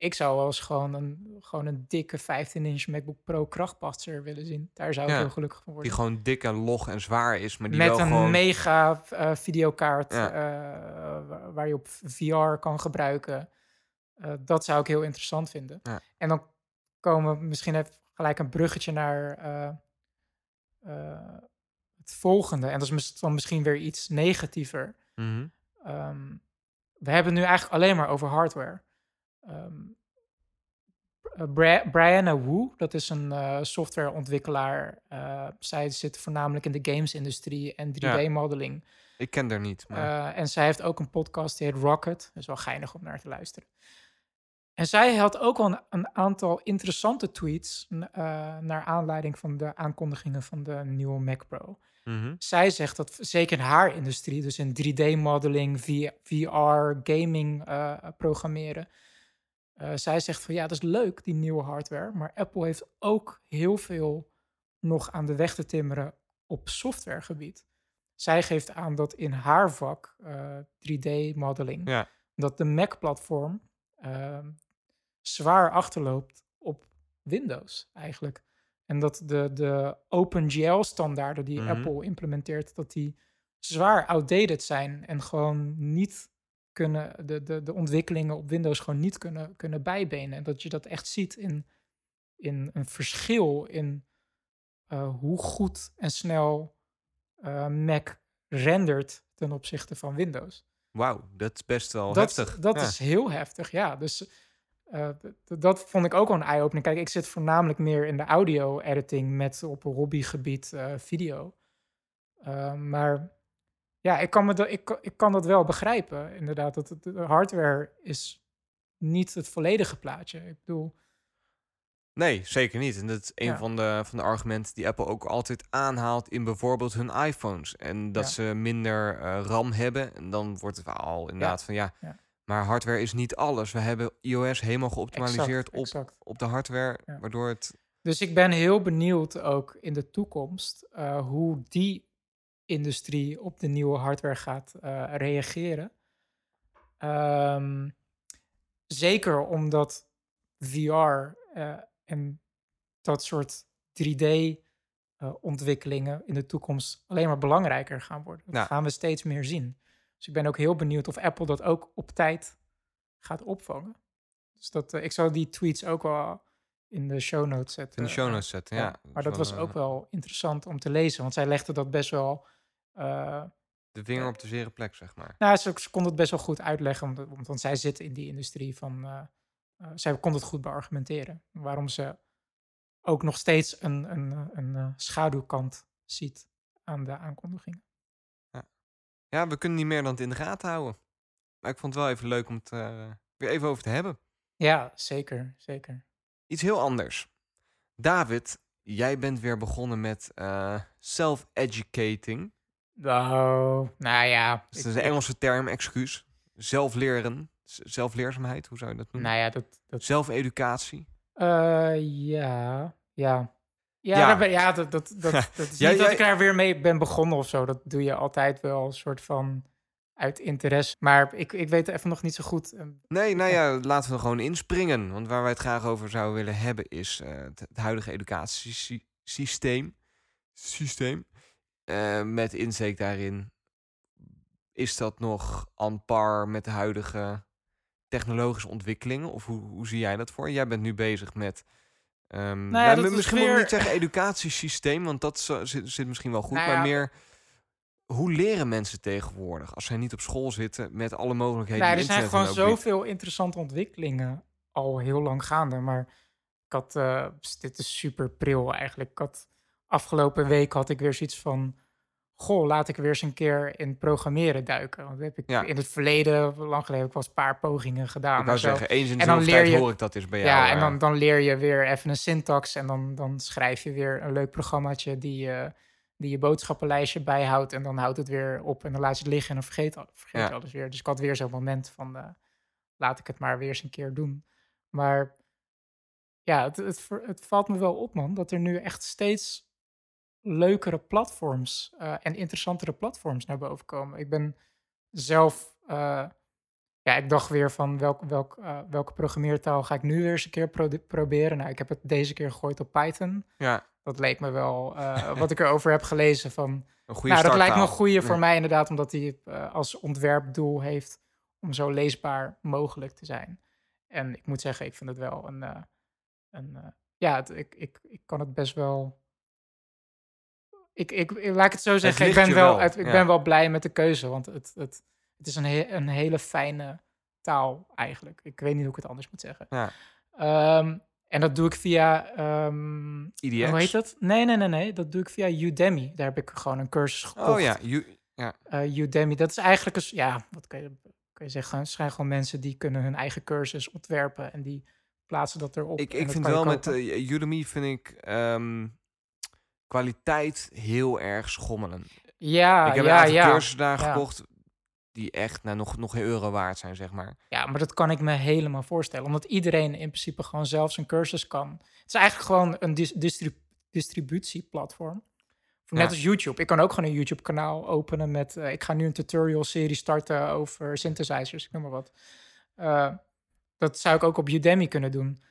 Ik zou wel eens gewoon een, gewoon een dikke 15 inch MacBook Pro krachtpasser willen zien. Daar zou ik Ja, heel gelukkig van worden. die gewoon dik en log en zwaar is, maar die Met wel een gewoon... mega eh, videokaart Ja. eh, wa- waar je op VR kan gebruiken. Eh, dat zou ik heel interessant vinden. Ja. En dan komen we misschien even gelijk een bruggetje naar het volgende. En dat is dan misschien weer iets negatiever. Mhm. Ehm, we hebben het nu eigenlijk alleen maar over hardware. Ehm eh, Bri- Brianna Wu, dat is een eh, softwareontwikkelaar. Eh, zij zit voornamelijk in de games-industrie en 3D-modeling. Ik ken er niet, maar... En zij heeft ook een podcast die heet Rocket. Dat is wel geinig om naar te luisteren. En zij had ook al een, een aantal interessante tweets naar aanleiding van de aankondigingen van de nieuwe Mac Pro. Mhm. Zij zegt dat zeker in haar industrie, dus in 3D-modeling, VR, gaming programmeren. Eh, zij zegt van ja, dat is leuk, die nieuwe hardware. Maar Apple heeft ook heel veel nog aan de weg te timmeren op softwaregebied. Zij geeft aan dat in haar vak, eh, 3D-modeling, Ja. dat de Mac-platform ehm, zwaar achterloopt op Windows eigenlijk. En dat de, de OpenGL-standaarden die Mhm. Apple implementeert, dat die zwaar outdated zijn en gewoon niet kunnen, de, de, de ontwikkelingen op Windows gewoon niet kunnen, kunnen bijbenen. En dat je dat echt ziet in, in een verschil in eh, hoe goed en snel eh, Mac rendert ten opzichte van Windows. Wauw, dat is best wel dat heftig. dat Ja. is heel heftig, ja. Dus eh, dat vond ik ook wel een eye-opening. Kijk, ik zit voornamelijk meer in de audio-editing met op een hobbygebied video. Maar ja, ik kan, me dat, ik, ik kan dat wel begrijpen, inderdaad. Dat het, de hardware is niet het volledige plaatje. Ik bedoel, Nee, zeker niet. En dat is een Ja. van, de, van de argumenten die Apple ook altijd aanhaalt in bijvoorbeeld hun iPhones. En dat Ja. ze minder eh, RAM hebben. En dan wordt het al inderdaad van ja, maar hardware is niet alles. We hebben iOS helemaal geoptimaliseerd exact, op, exact. op de hardware, waardoor het... Dus ik ben heel benieuwd ook in de toekomst eh, hoe die industrie op de nieuwe hardware gaat eh, reageren. Ehm, zeker omdat VR eh, en dat soort 3D-ontwikkelingen in de toekomst alleen maar belangrijker gaan worden. Dat Ja. gaan we steeds meer zien. Dus ik ben ook heel benieuwd of Apple dat ook op tijd gaat opvangen. Dus dat, eh, ik zal die tweets ook wel in de show notes zetten. in de show eh, notes zetten. ja, Ja, maar dat was ook eh, wel interessant om te lezen, want zij legde dat best wel. Eh, De vinger op de zere plek, zeg maar. nou, ze, ze kon het best wel goed uitleggen, omdat, want, want zij zit in die industrie van. eh, eh, zij kon het goed beargumenteren. Waarom ze ook nog steeds een, een, eh, een, eh, schaduwkant ziet aan de aankondigingen. Ja, we kunnen niet meer dan het in de gaten houden. Maar ik vond het wel even leuk om het eh, weer even over te hebben. Ja, zeker, zeker. Iets heel anders. David, jij bent weer begonnen met eh, self-educating. Nou, nou ja. Dus ik- dat is een Engelse term, excuus. Zelfleren, zelfleerzaamheid, hoe zou je dat noemen? Nou ja, dat. dat Zelfeducatie. eh, ja, ja. Ja, Ja. ben- ja dat, dat, dat, dat is niet dat jij- ik daar weer mee ben begonnen of zo. Dat doe je altijd wel een soort van uit interesse. Maar ik, ik weet even nog niet zo goed. eh, Nee, nou ja, laten we er gewoon inspringen. Want waar wij het graag over zouden willen hebben is eh, het, het huidige educatiesysteem. Systeem. Eh, met insteek daarin. Is dat nog aan par met de huidige technologische ontwikkelingen? Of hoe, hoe zie jij dat voor? Jij bent nu bezig met. ehm, Nou ja, nou, misschien moet ik weer- niet zeggen educatiesysteem, want dat zo- zit, zit misschien wel goed. Nou maar meer. Hoe leren mensen tegenwoordig als zij niet op school zitten met alle mogelijkheden? Nou, er zijn gewoon biedt? zoveel interessante ontwikkelingen al heel lang gaande. Maar ik had, eh, dit is super pril eigenlijk. Ik had, afgelopen week had ik weer zoiets van, goh, laat ik weer eens een keer in programmeren duiken. Want dat heb ik Ja. in het verleden, lang geleden, heb ik wel eens een paar pogingen gedaan. Ik wou en zo. zeggen, eens in de En dan zoveel tijd je- hoor ik dat is bij jou. Ja, en dan, dan leer je weer even een syntax en dan, dan schrijf je weer een leuk programmaatje die, eh, die je boodschappenlijstje bijhoudt. En dan houdt het weer op en dan laat je het liggen en dan vergeet, vergeet Ja. je alles weer. Dus ik had weer zo'n moment van, eh, laat ik het maar weer eens een keer doen. Maar ja, het, het valt me wel op, man, dat er nu echt steeds leukere platforms eh, en interessantere platforms naar boven komen. Ik ben zelf, eh, ja, ik dacht weer van welk, welk, eh, welke programmeertaal ga ik nu weer eens een keer pro- proberen. Nou, ik heb het deze keer gegooid op Python. ja, Dat leek me wel, wat ik erover heb gelezen van, een goede nou, dat lijkt me een goede voor mij inderdaad, omdat hij als ontwerpdoel heeft om zo leesbaar mogelijk te zijn. En ik moet zeggen, ik vind het wel een, een ja, het- ik, ik, ik kan het best wel. Ik, ik, laat ik het zo zeggen, ik ben wel, wel, het- ik ja. ben wel blij met de keuze, want het, het, het is een, he- een hele fijne taal eigenlijk. Ik weet niet hoe ik het anders moet zeggen. Ja. Ehm, en dat doe ik via IDX. hoe heet dat? Nee, nee, nee, nee. Dat doe ik via Udemy. Daar heb ik gewoon een cursus gekocht. Oh ja, you- Eh, Udemy, dat is eigenlijk een... Ja, wat kan je, je zeggen? Het zijn gewoon mensen die kunnen hun eigen cursus ontwerpen... en die plaatsen dat erop. ik, ik vind wel met eh, Udemy vind ik ehm, kwaliteit heel erg schommelen. ja, ik heb ja, een cursussen daar ja. gekocht die echt nou, nog, nog geen euro waard zijn, zeg maar. Ja, maar dat kan ik me helemaal voorstellen. Omdat iedereen in principe gewoon zelf zijn cursus kan. Het is eigenlijk gewoon een dis- distrib- distributieplatform. Net Ja. als YouTube. Ik kan ook gewoon een YouTube-kanaal openen met... eh, ik ga nu een tutorial-serie starten over synthesizers, ik noem maar wat. Eh, dat zou ik ook op Udemy kunnen doen.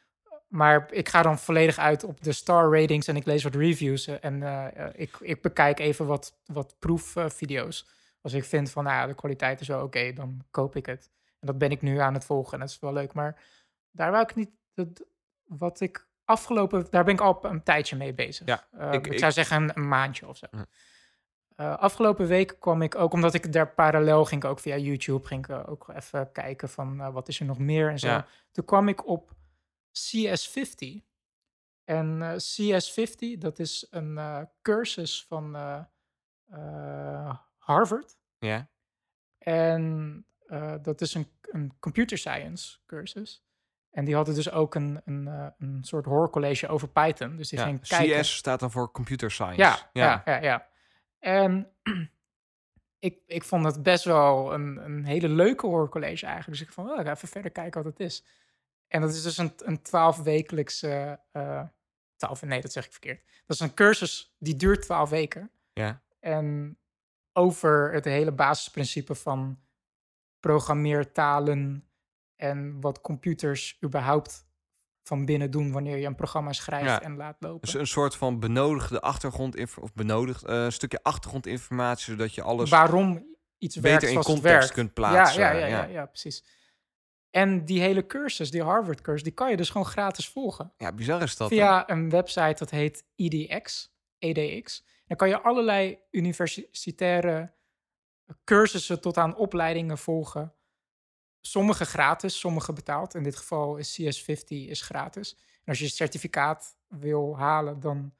Maar ik ga dan volledig uit op de star ratings en ik lees wat reviews. eh, En eh, eh, ik, ik bekijk even wat, wat proefvideo's. Als ik vind van, nou ja, de kwaliteit is wel oké, dan koop ik het. En dat ben ik nu aan het volgen en dat is wel leuk. Maar daar wou ik niet... Dat, wat ik afgelopen... Daar ben ik al een tijdje mee bezig. Ja, ik- ik, ik- zou zeggen een, een maandje of zo. Afgelopen week kwam ik ook, omdat ik daar parallel ging, ook via YouTube, ging ik ook even kijken van wat is er nog meer en zo. Ja. Toen kwam ik op CS50. En eh, CS50, dat is een eh, cursus van eh, Harvard. Ja, En dat is een, een computer science cursus. En die hadden dus ook een, een, een soort hoorcollege over Python. Dus die ja. ging kijken. CS staat dan voor Computer Science. Ja, ja, ja, ja. En ik, ik vond het best wel een, een hele leuke hoorcollege eigenlijk. Dus ik van, oh, ik ga even verder kijken wat het is. En dat is dus een, een twaalfwekelijkse... eh twaalf, nee, dat zeg ik verkeerd. Dat is een cursus die duurt twaalf weken. Ja. En over het hele basisprincipe van programmeertalen en wat computers überhaupt van binnen doen wanneer je een programma schrijft Ja. en laat lopen. Dus een soort van benodigde achtergrond of benodigd eh, een stukje achtergrondinformatie, zodat je alles waarom iets werkt beter in zoals het context werkt. kunt plaatsen. Ja, ja, ja, ja. ja, ja, precies. En die hele cursus, die Harvard-cursus, die kan je dus gewoon gratis volgen. Ja, bizar is dat. hè? Via een website dat heet EDX, EDX. Dan kan je allerlei universitaire cursussen tot aan opleidingen volgen. Sommige gratis, sommige betaald. In dit geval is CS50 is gratis. En als je een certificaat wil halen, dan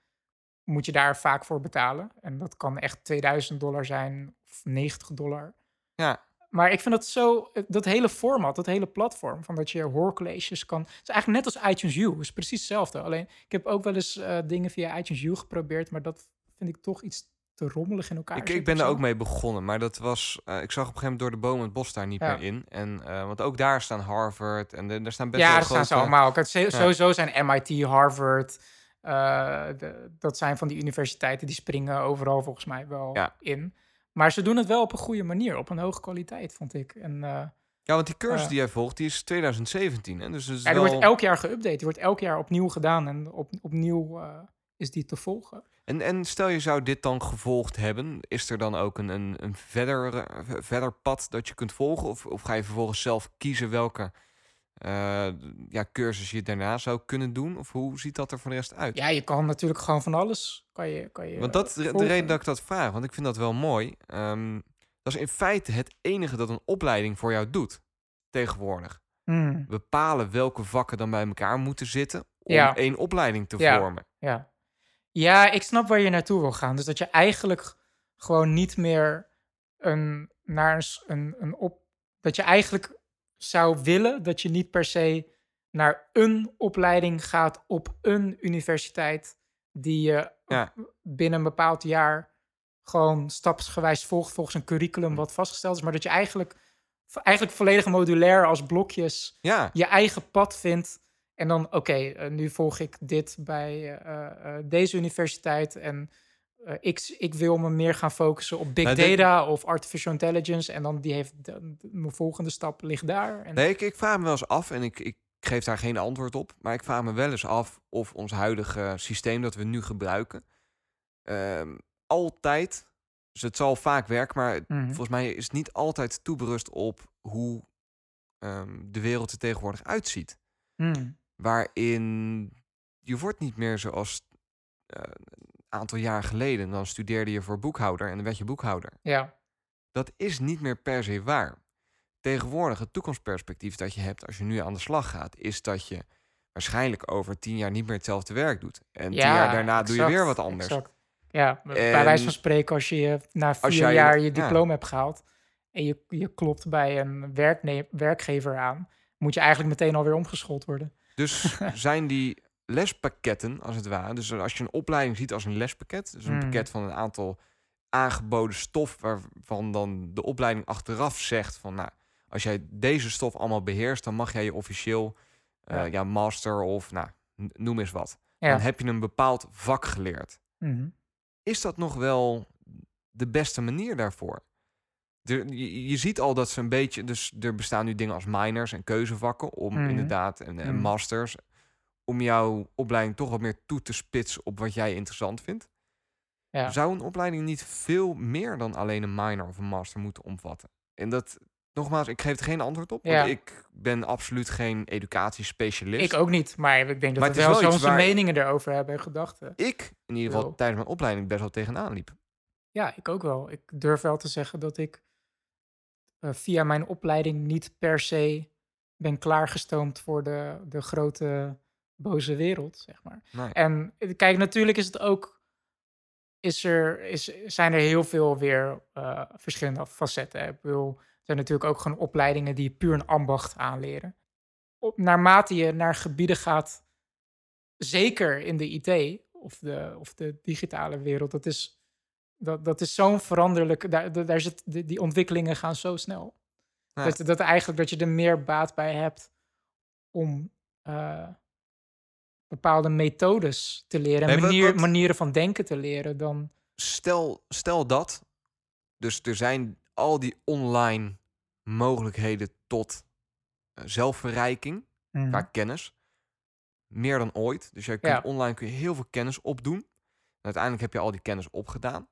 moet je daar vaak voor betalen. En dat kan echt 2000 dollar zijn of 90 dollar. Ja. Maar ik vind dat zo, dat hele format, dat hele platform, van dat je hoorcolleges kan. Het is eigenlijk net als iTunes U, is precies hetzelfde. Alleen, ik heb ook wel eens eh, dingen via iTunes U geprobeerd, maar dat vind ik toch iets te rommelig in elkaar. Ik, ik ben daar ook mee begonnen, maar dat was. eh, ik zag op een gegeven moment door de bomen het bos daar niet Ja. meer in. En, eh, want ook daar staan Harvard en de, daar staan best ja, wel daar staan ze allemaal. Kijk, Sowieso zijn MIT, Harvard, Eh, de- dat zijn van die universiteiten die springen overal volgens mij wel Ja. in. Maar ze doen het wel op een goede manier, op een hoge kwaliteit, vond ik. En eh, Ja, want die cursus Ja. die jij volgt, die is 2017. Hè? Dus het is ja, die wel... wordt elk jaar geüpdate. Die wordt elk jaar opnieuw gedaan en op, opnieuw eh, is die te volgen. En, en stel je zou dit dan gevolgd hebben, is er dan ook een, een, een verder, eh, verder pad dat je kunt volgen? Of, of ga je vervolgens zelf kiezen welke eh, ja, cursus je daarna zou kunnen doen? Of hoe ziet dat er voor de rest uit? Ja, je kan natuurlijk gewoon van alles. Kan je, kan je Want dat is de, reden dat ik dat vraag, want ik vind dat wel mooi. Ehm, dat is in feite het enige dat een opleiding voor jou doet tegenwoordig. Hmm, Bepalen welke vakken dan bij elkaar moeten zitten om Ja. één opleiding te Ja. vormen. ja. ja, ik snap waar je naartoe wil gaan. Dus dat je eigenlijk gewoon niet meer een, naar een, een op... Dat je eigenlijk zou willen dat je niet per se naar een opleiding gaat op een universiteit die je Ja. binnen een bepaald jaar gewoon stapsgewijs volgt volgens een curriculum wat vastgesteld is, maar dat je eigenlijk, eigenlijk volledig modulair als blokjes Ja, je eigen pad vindt. En dan, oké, eh, nu volg ik dit bij eh, eh, deze universiteit. En eh, ik, ik wil me meer gaan focussen op big Nou, dit- data of artificial intelligence. En dan die heeft de- de- mijn volgende stap ligt daar. En, Nee, ik, ik vraag me wel eens af en ik, ik geef daar geen antwoord op. Maar ik vraag me wel eens af of ons huidige systeem dat we nu gebruiken ehm, altijd, dus het zal vaak werken, maar Mhm. volgens mij is het niet altijd toeberust op hoe ehm, de wereld er tegenwoordig uitziet. Hmm, Waarin je wordt niet meer zoals een aantal jaar geleden. Dan studeerde je voor boekhouder en dan werd je boekhouder. ja, Dat is niet meer per se waar. Tegenwoordig, het toekomstperspectief dat je hebt als je nu aan de slag gaat, is dat je waarschijnlijk over tien jaar niet meer hetzelfde werk doet. En tien jaar daarna doe je weer wat anders. exact. Ja, bij wijze van spreken, als je na vier jij- jaar je ja. diploma hebt gehaald en je, je klopt bij een werkgever aan, moet je eigenlijk meteen alweer omgeschoold worden. Dus zijn die lespakketten, als het ware, dus als je een opleiding ziet als een lespakket, dus een Mm. pakket van een aantal aangeboden stof, waarvan dan de opleiding achteraf zegt van, nou, als jij deze stof allemaal beheerst, dan mag jij je officieel eh, Ja. ja. master of, nou, noem eens wat. Ja. Dan heb je een bepaald vak geleerd. Mhm. is dat nog wel de beste manier daarvoor? Er, je, je ziet al dat ze een beetje, dus er bestaan nu dingen als minors en keuzevakken om Mhm. inderdaad en, en Mhm. masters, om jouw opleiding toch wat meer toe te spitsen op wat jij interessant vindt. Ja. Zou een opleiding niet veel meer dan alleen een minor of een master moeten omvatten? En dat, nogmaals, ik geef er geen antwoord op, want Ja. ik ben absoluut geen educatiespecialist. Ik ook niet, maar ik denk dat Maar we wel onze meningen erover hebben en gedachten. Ik, in ieder geval tijdens mijn opleiding, best wel tegenaan liep. Ja, ik ook wel. Ik durf wel te zeggen dat ik eh, via mijn opleiding niet per se ben klaargestoomd voor de, de grote boze wereld, zeg maar. Nee. En eh, kijk, natuurlijk is het ook, is er, is, zijn er heel veel weer eh, verschillende facetten. Ik bedoel, er zijn natuurlijk ook gewoon opleidingen die puur een ambacht aanleren. Op, naarmate je naar gebieden gaat, zeker in de IT of de, of de digitale wereld, dat is, dat, dat is zo'n veranderlijk, daar, daar zit, die, die ontwikkelingen gaan zo snel. Dat, dat eigenlijk dat je er meer baat bij hebt om eh, bepaalde methodes te leren, en Nee, wat- manier, wat- manieren van denken te leren dan. stel, stel dat. Dus er zijn al die online mogelijkheden tot eh, zelfverrijking Mhm. qua kennis. Meer dan ooit. Dus jij kunt, Ja. online kun je heel veel kennis opdoen. En uiteindelijk heb je al die kennis opgedaan.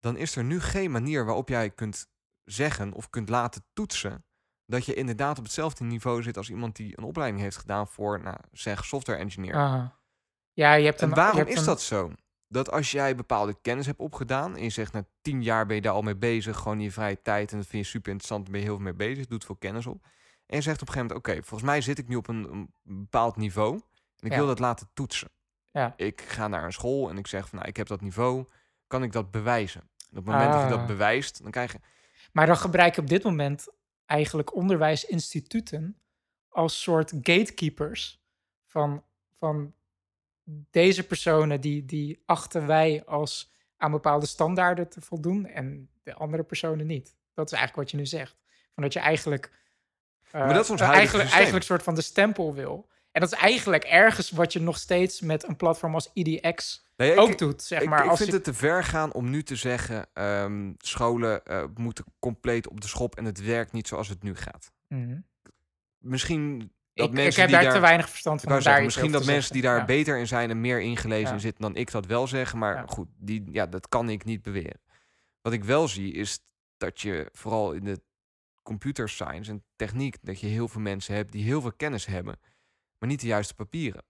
Dan is er nu geen manier waarop jij kunt zeggen of kunt laten toetsen dat je inderdaad op hetzelfde niveau zit als iemand die een opleiding heeft gedaan voor, nou, zeg, software engineer. Aha. Ja, je hebt een. En waarom hebt is een- dat zo? Dat als jij bepaalde kennis hebt opgedaan en je zegt na tien jaar ben je daar al mee bezig, gewoon in je vrije tijd en dat vind je super interessant, daar ben je heel veel mee bezig, doet veel kennis op. En je zegt op een gegeven moment, oké, volgens mij zit ik nu op een, een bepaald niveau en ik Ja. wil dat laten toetsen. Ja. Ik ga naar een school en ik zeg van, nou, ik heb dat niveau, kan ik dat bewijzen? En op het moment dat je dat Ah. bewijst, dan krijg je... Maar dan gebruik je op dit moment eigenlijk onderwijsinstituten als soort gatekeepers van, van deze personen die, die achten wij als aan bepaalde standaarden te voldoen en de andere personen niet. Dat is eigenlijk wat je nu zegt. Van dat je eigenlijk, Maar dat is ons eh, eigenlijk, eigenlijk een soort van de stempel wil. En dat is eigenlijk ergens wat je nog steeds met een platform als EDX Nee, ik- ook doet, zeg ik, maar. ik als vind je- het te ver gaan om nu te zeggen... ehm, scholen eh, moeten compleet op de schop en het werkt niet zoals het nu gaat. Mhm. Misschien dat ik, mensen ik heb die daar, daar... te weinig verstand van. zeggen, misschien dat mensen die daar Ja. beter in zijn en meer ingelezen Ja. in zitten dan ik dat wel zeggen. Maar Ja. goed, die, ja, dat kan ik niet beweren. Wat ik wel zie is dat je vooral in de computer science en techniek, dat je heel veel mensen hebt die heel veel kennis hebben, maar niet de juiste papieren.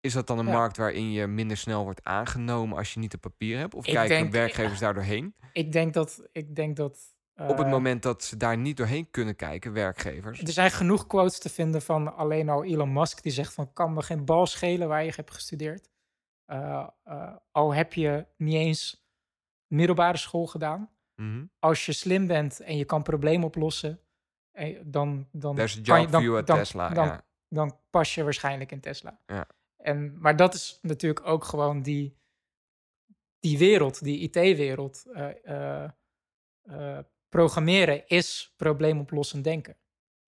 Is dat dan een Ja. markt waarin je minder snel wordt aangenomen als je niet de papieren hebt? Of Ik kijken denk- werkgevers daar doorheen? Ik denk dat... Ik denk dat Op het eh, moment dat ze daar niet doorheen kunnen kijken, werkgevers. Er zijn genoeg quotes te vinden van alleen al Elon Musk die zegt van kan me geen bal schelen waar je hebt gestudeerd. Eh, eh, al heb je niet eens middelbare school gedaan. Mhm. Als je slim bent en je kan problemen oplossen, eh, dan, dan, There's a kan je- dan, Tesla. dan, ja. Dan pas je waarschijnlijk in Tesla. Ja. En, maar dat is natuurlijk ook gewoon die, die wereld, die IT-wereld. eh, eh, eh, programmeren is probleemoplossend denken,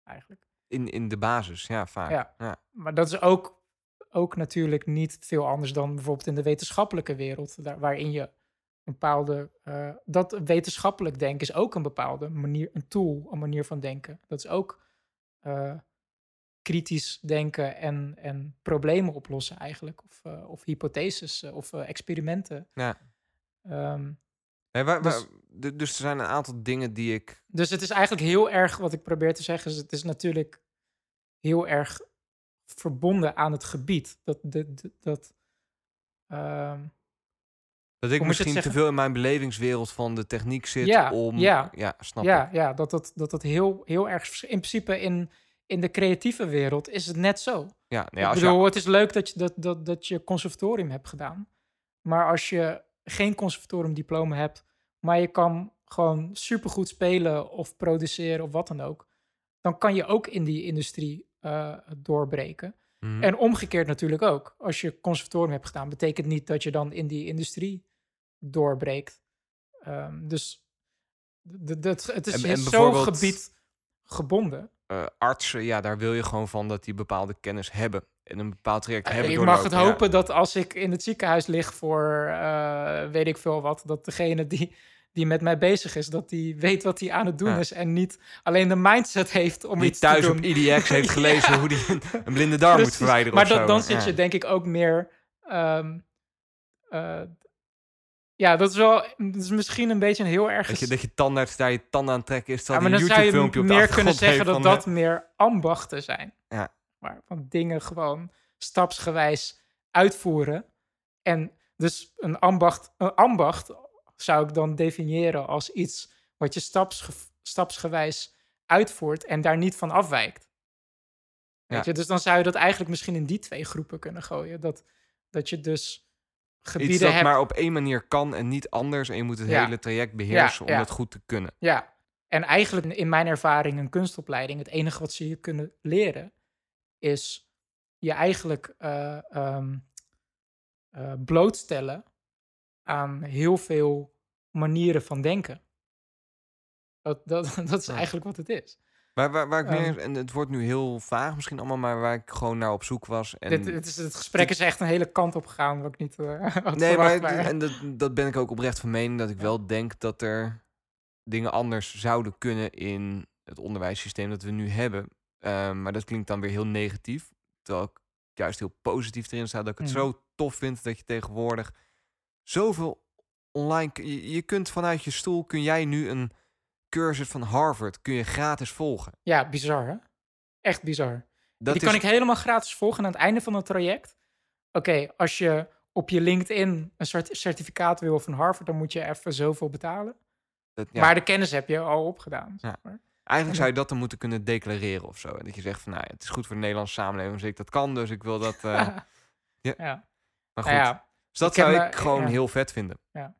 eigenlijk. in, in de basis, ja, vaak. Ja. ja. Maar dat is ook, ook natuurlijk niet veel anders dan bijvoorbeeld in de wetenschappelijke wereld, daar, waarin je een bepaalde. dat wetenschappelijk denken is ook een bepaalde manier, een tool, een manier van denken. Dat is ook kritisch denken en, en problemen oplossen, eigenlijk. Of, eh, of hypotheses eh, of eh, experimenten. Ja. Ehm, Nee, waar, Dus- waar- dus er zijn een aantal dingen die ik Dus het is eigenlijk heel erg, wat ik probeer te zeggen, is het is natuurlijk heel erg verbonden aan het gebied. Dat, de, de- dat, ehm, Dat ik misschien te veel in mijn belevingswereld van de techniek zit Ja, om... ja. ja snap ja, ik. ja, dat dat, dat dat heel, heel erg, in principe in, in de creatieve wereld is het net zo. Ja, nee, ik als bedoel, je, het is leuk dat je, dat, dat, dat je conservatorium hebt gedaan. Maar als je geen conservatoriumdiploma hebt, maar je kan gewoon supergoed spelen of produceren of wat dan ook, dan kan je ook in die industrie eh, doorbreken. Mhm. En omgekeerd natuurlijk ook. Als je conservatorium hebt gedaan, betekent niet dat je dan in die industrie doorbreekt. Ehm, dus het is En- en zo gebied gebonden. Eh, artsen, ja, daar wil je gewoon van dat die bepaalde kennis hebben. En een bepaald traject hebben Eh, ik mag het ja. hopen dat als ik in het ziekenhuis lig voor eh, weet ik veel wat, dat degene die, die met mij bezig is, dat die weet wat hij aan het doen Ja. is en niet alleen de mindset heeft om Die iets thuis te op doen. IDX heeft gelezen hoe die een, blinde darm moet verwijderen Maar dat, dan zit je denk ik ook meer. ehm, eh, ja, dat is wel. Dat is misschien een beetje een heel erg. Dat je, dat je tandarts daar je tanden aan trekken is, ja, maar dan een zou je meer kunnen zeggen dat dat meer ambachten zijn. Ja. Maar van dingen gewoon stapsgewijs uitvoeren. En dus een ambacht, een ambacht zou ik dan definiëren als iets wat je stapsge, stapsgewijs uitvoert en daar niet van afwijkt. Weet Ja. je? Dus dan zou je dat eigenlijk misschien in die twee groepen kunnen gooien. Dat, dat je dus Iets dat hebt. maar op één manier kan en niet anders. En je moet het Ja. hele traject beheersen Ja, om dat goed te kunnen. Ja, en eigenlijk in mijn ervaring een kunstopleiding, het enige wat ze je kunnen leren is je eigenlijk eh, ehm, eh, blootstellen aan heel veel manieren van denken. Dat, dat, dat is eigenlijk wat het is. Waar, waar, waar ik Ehm. meer, en het wordt nu heel vaag misschien allemaal, maar waar ik gewoon naar op zoek was. En Dit, het, is, het gesprek is echt een hele kant op gegaan, wat ik niet had nee, maar, en dat, dat ben ik ook oprecht van mening, dat ik wel denk dat er dingen anders zouden kunnen in het onderwijssysteem dat we nu hebben. Ehm, maar dat klinkt dan weer heel negatief, terwijl ik juist heel positief erin sta, dat ik het Mhm. zo tof vind dat je tegenwoordig zoveel online, je, je kunt vanuit je stoel, kun jij nu een cursus van Harvard, kun je gratis volgen. Ja, bizar hè? Echt bizar. Dat die kan ik helemaal gratis volgen aan het einde van het traject. Oké, als je op je LinkedIn een soort certificaat wil van Harvard, dan moet je even zoveel betalen. dat- ja. Maar de kennis heb je al opgedaan. Zeg Ja. maar. Eigenlijk zou je dat dan moeten kunnen declareren of zo. En dat je zegt van, nou, het is goed voor de Nederlandse samenleving als ik dat kan, dus ik wil dat. eh, ja. ja. maar goed, Nou ja, dus dat ik zou ik gewoon heel vet vinden. Ja.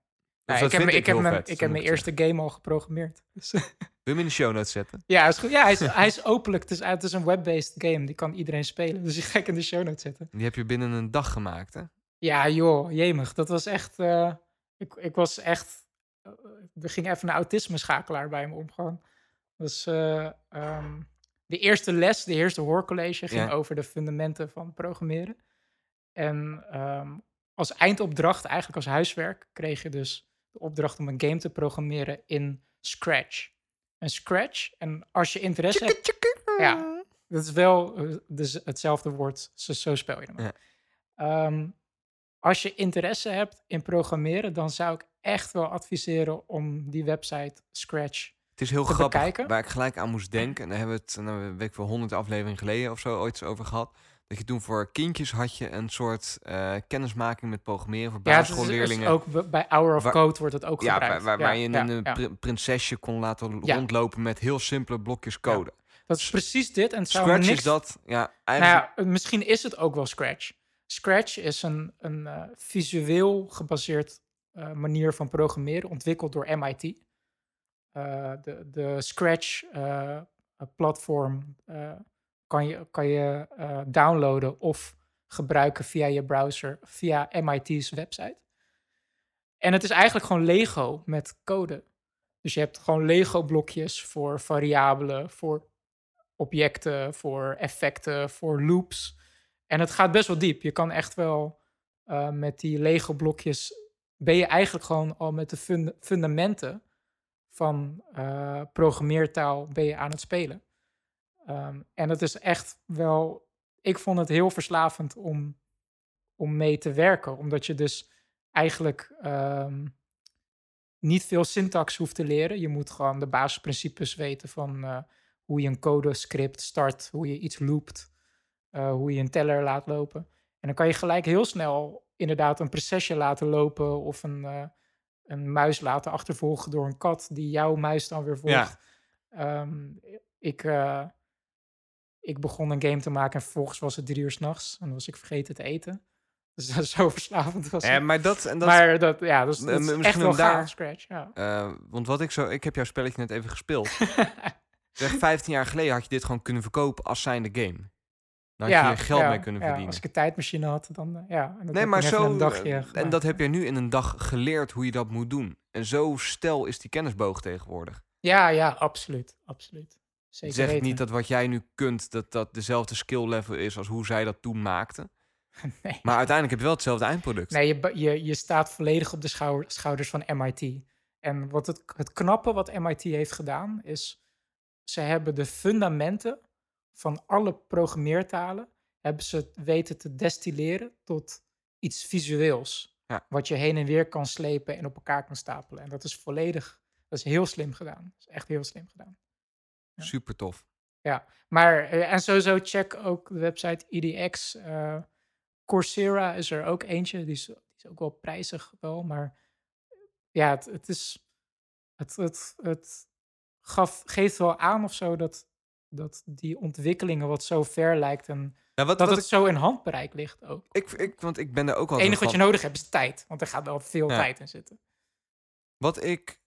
Nou, ik heb, ik heb, mijn, vet, ik heb mijn eerste game al geprogrammeerd. Dus, Wil je hem in de show notes zetten? ja, is goed. ja hij, is, hij is openlijk. Het is, het is een web-based game. Die kan iedereen spelen. Dus die ga ik in de show notes zetten. Die heb je binnen een dag gemaakt, hè? Ja, joh, jemig. Dat was echt. eh, ik, ik was echt. eh, er ging even een autisme-schakelaar bij me om. Gewoon. Dus, eh, ehm, de eerste les, de eerste hoorcollege, ging Ja. over de fundamenten van programmeren. En ehm, als eindopdracht, eigenlijk als huiswerk, kreeg je dus de opdracht om een game te programmeren in Scratch. En Scratch, en als je interesse hebt... Ja, dat is wel eh, dus hetzelfde woord, zo, zo spel je hem. Ja. Ehm, als je interesse hebt in programmeren, dan zou ik echt wel adviseren om die website Scratch. Het is heel te grappig bekijken. waar ik gelijk aan moest denken. En daar hebben we het, nou, weet ik wel, honderd afleveringen geleden of zo ooit eens over gehad. Dat je toen voor kindjes had je een soort eh, kennismaking met programmeren voor Ja, het is- het is basisschoolleerlingen. ook bij Hour of Waar- Code wordt het ook ja, gebruikt. waar, waar Ja, je ja, een, ja. pri- prinsesje kon laten Ja. rondlopen met heel simpele blokjes code. Dat is precies dit. En het zou Scratch niks... is dat, ja, Nou eigenlijk... ja, misschien is het ook wel Scratch. Scratch is een, een eh, visueel gebaseerd eh, manier van programmeren, ontwikkeld door MIT. Eh, de, de Scratch-platform kan je, kan je eh, downloaden of gebruiken via je browser, via MIT's website. En het is eigenlijk gewoon Lego met code. Dus je hebt gewoon Lego-blokjes voor variabelen, voor objecten, voor effecten, voor loops. En het gaat best wel diep. Je kan echt wel eh, met die Lego-blokjes. ben je eigenlijk gewoon al met de funda- fundamenten van eh, programmeertaal ben je aan het spelen. Ehm, en het is echt wel. Ik vond het heel verslavend om, om mee te werken, omdat je dus eigenlijk ehm, niet veel syntax hoeft te leren. Je moet gewoon de basisprincipes weten van eh, hoe je een codescript start, hoe je iets loopt, eh, hoe je een teller laat lopen. En dan kan je gelijk heel snel inderdaad een procesje laten lopen of een, eh, een muis laten achtervolgen door een kat die jouw muis dan weer volgt. Ja. Ehm, ik, ik begon een game te maken en vervolgens was het drie uur s'nachts en dan was ik vergeten te eten. Dus dat is zo verslavend was Eh, het. maar dat, en dat maar dat, ja, dat is, Eh, dat is echt wel daar- Scratch. Ja. Eh, want wat ik zo, ik heb jouw spelletje net even gespeeld. zeg, 15 jaar geleden had je dit gewoon kunnen verkopen als zijnde game. Dan had je hier geld ja, mee kunnen ja, verdienen. Als ik een tijdmachine had, dan eh, ja. Nee, maar zo. Dagje eh, en dat heb je nu in een dag geleerd hoe je dat moet doen. En zo stel is die kennisboog tegenwoordig. Ja, ja, absoluut. absoluut. Zeker Zeg weten. niet dat wat jij nu kunt, dat dat dezelfde skill level is als hoe zij dat toen maakten. nee. Maar uiteindelijk heb je wel hetzelfde eindproduct. Nee, je, je, je staat volledig op de schouder- schouders van MIT. En wat het, het knappe wat MIT heeft gedaan, is ze hebben de fundamenten van alle programmeertalen, hebben ze weten te destilleren tot iets visueels. Ja. Wat je heen en weer kan slepen en op elkaar kan stapelen. En dat is volledig, dat is heel slim gedaan. Dat is echt heel slim gedaan. Ja. Super tof. Maar, eh, en sowieso check ook de website EDX. eh, Coursera is er ook eentje. Die is, die is ook wel prijzig wel. Maar ja, het, het is... Het, het, het gaf, geeft wel aan of zo dat, dat die ontwikkelingen wat zo ver lijkt. En Ja, wat, dat wat het zo in handbereik ligt ook. ik, ik, want ik ben daar ook al Het enige wat je nodig hebt is tijd. Want er gaat wel veel Ja. tijd in zitten. Wat ik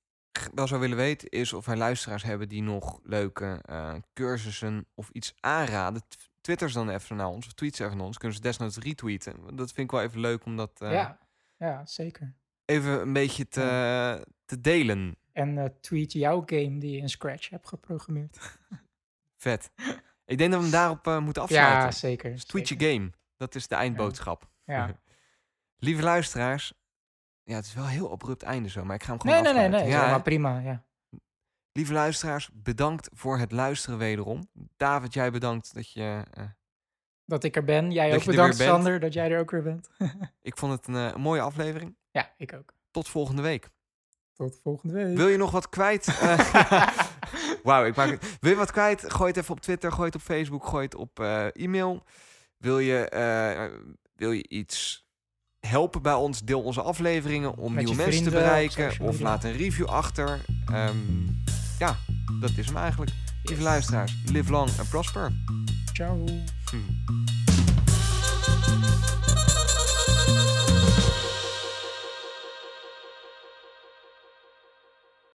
wel zou willen weten is of wij luisteraars hebben die nog leuke eh, cursussen of iets aanraden. Twitter ze dan even naar ons of tweet ze even naar ons. Kunnen ze desnoods retweeten. Dat vind ik wel even leuk om dat eh, ja, ja, zeker. even een beetje te, te delen. En eh, tweet jouw game die je in Scratch hebt geprogrammeerd. Vet. ik denk dat we hem daarop moeten afsluiten. Ja, zeker. Dus tweet je game. Dat is de eindboodschap. Ja. Lieve luisteraars. Ja, het is wel een heel abrupt einde zo, maar ik ga hem gewoon Nee, nee, nee, nee. afsluiten. Ja, Ja, maar prima, ja. Lieve luisteraars, bedankt voor het luisteren wederom. David, jij bedankt dat je... eh, Dat ik er ben. Jij Dat ook je er bedankt, weer bent. Sander, dat jij er ook weer bent. ik vond het een, eh, een mooie aflevering. ja, ik ook. Tot volgende week. Tot volgende week. Wil je nog wat kwijt? Eh, Wauw, ik maak het. Wil je wat kwijt? Gooi het even op Twitter, gooi het op Facebook, gooi het op eh, e-mail. Wil je, eh, wil je iets helpen bij ons? Deel onze afleveringen om Met nieuwe mensen te vrienden bereiken. Of laat een review achter. Ehm, ja, dat is hem eigenlijk. Lieve luisteraars, live long and prosper. Ciao. Hm.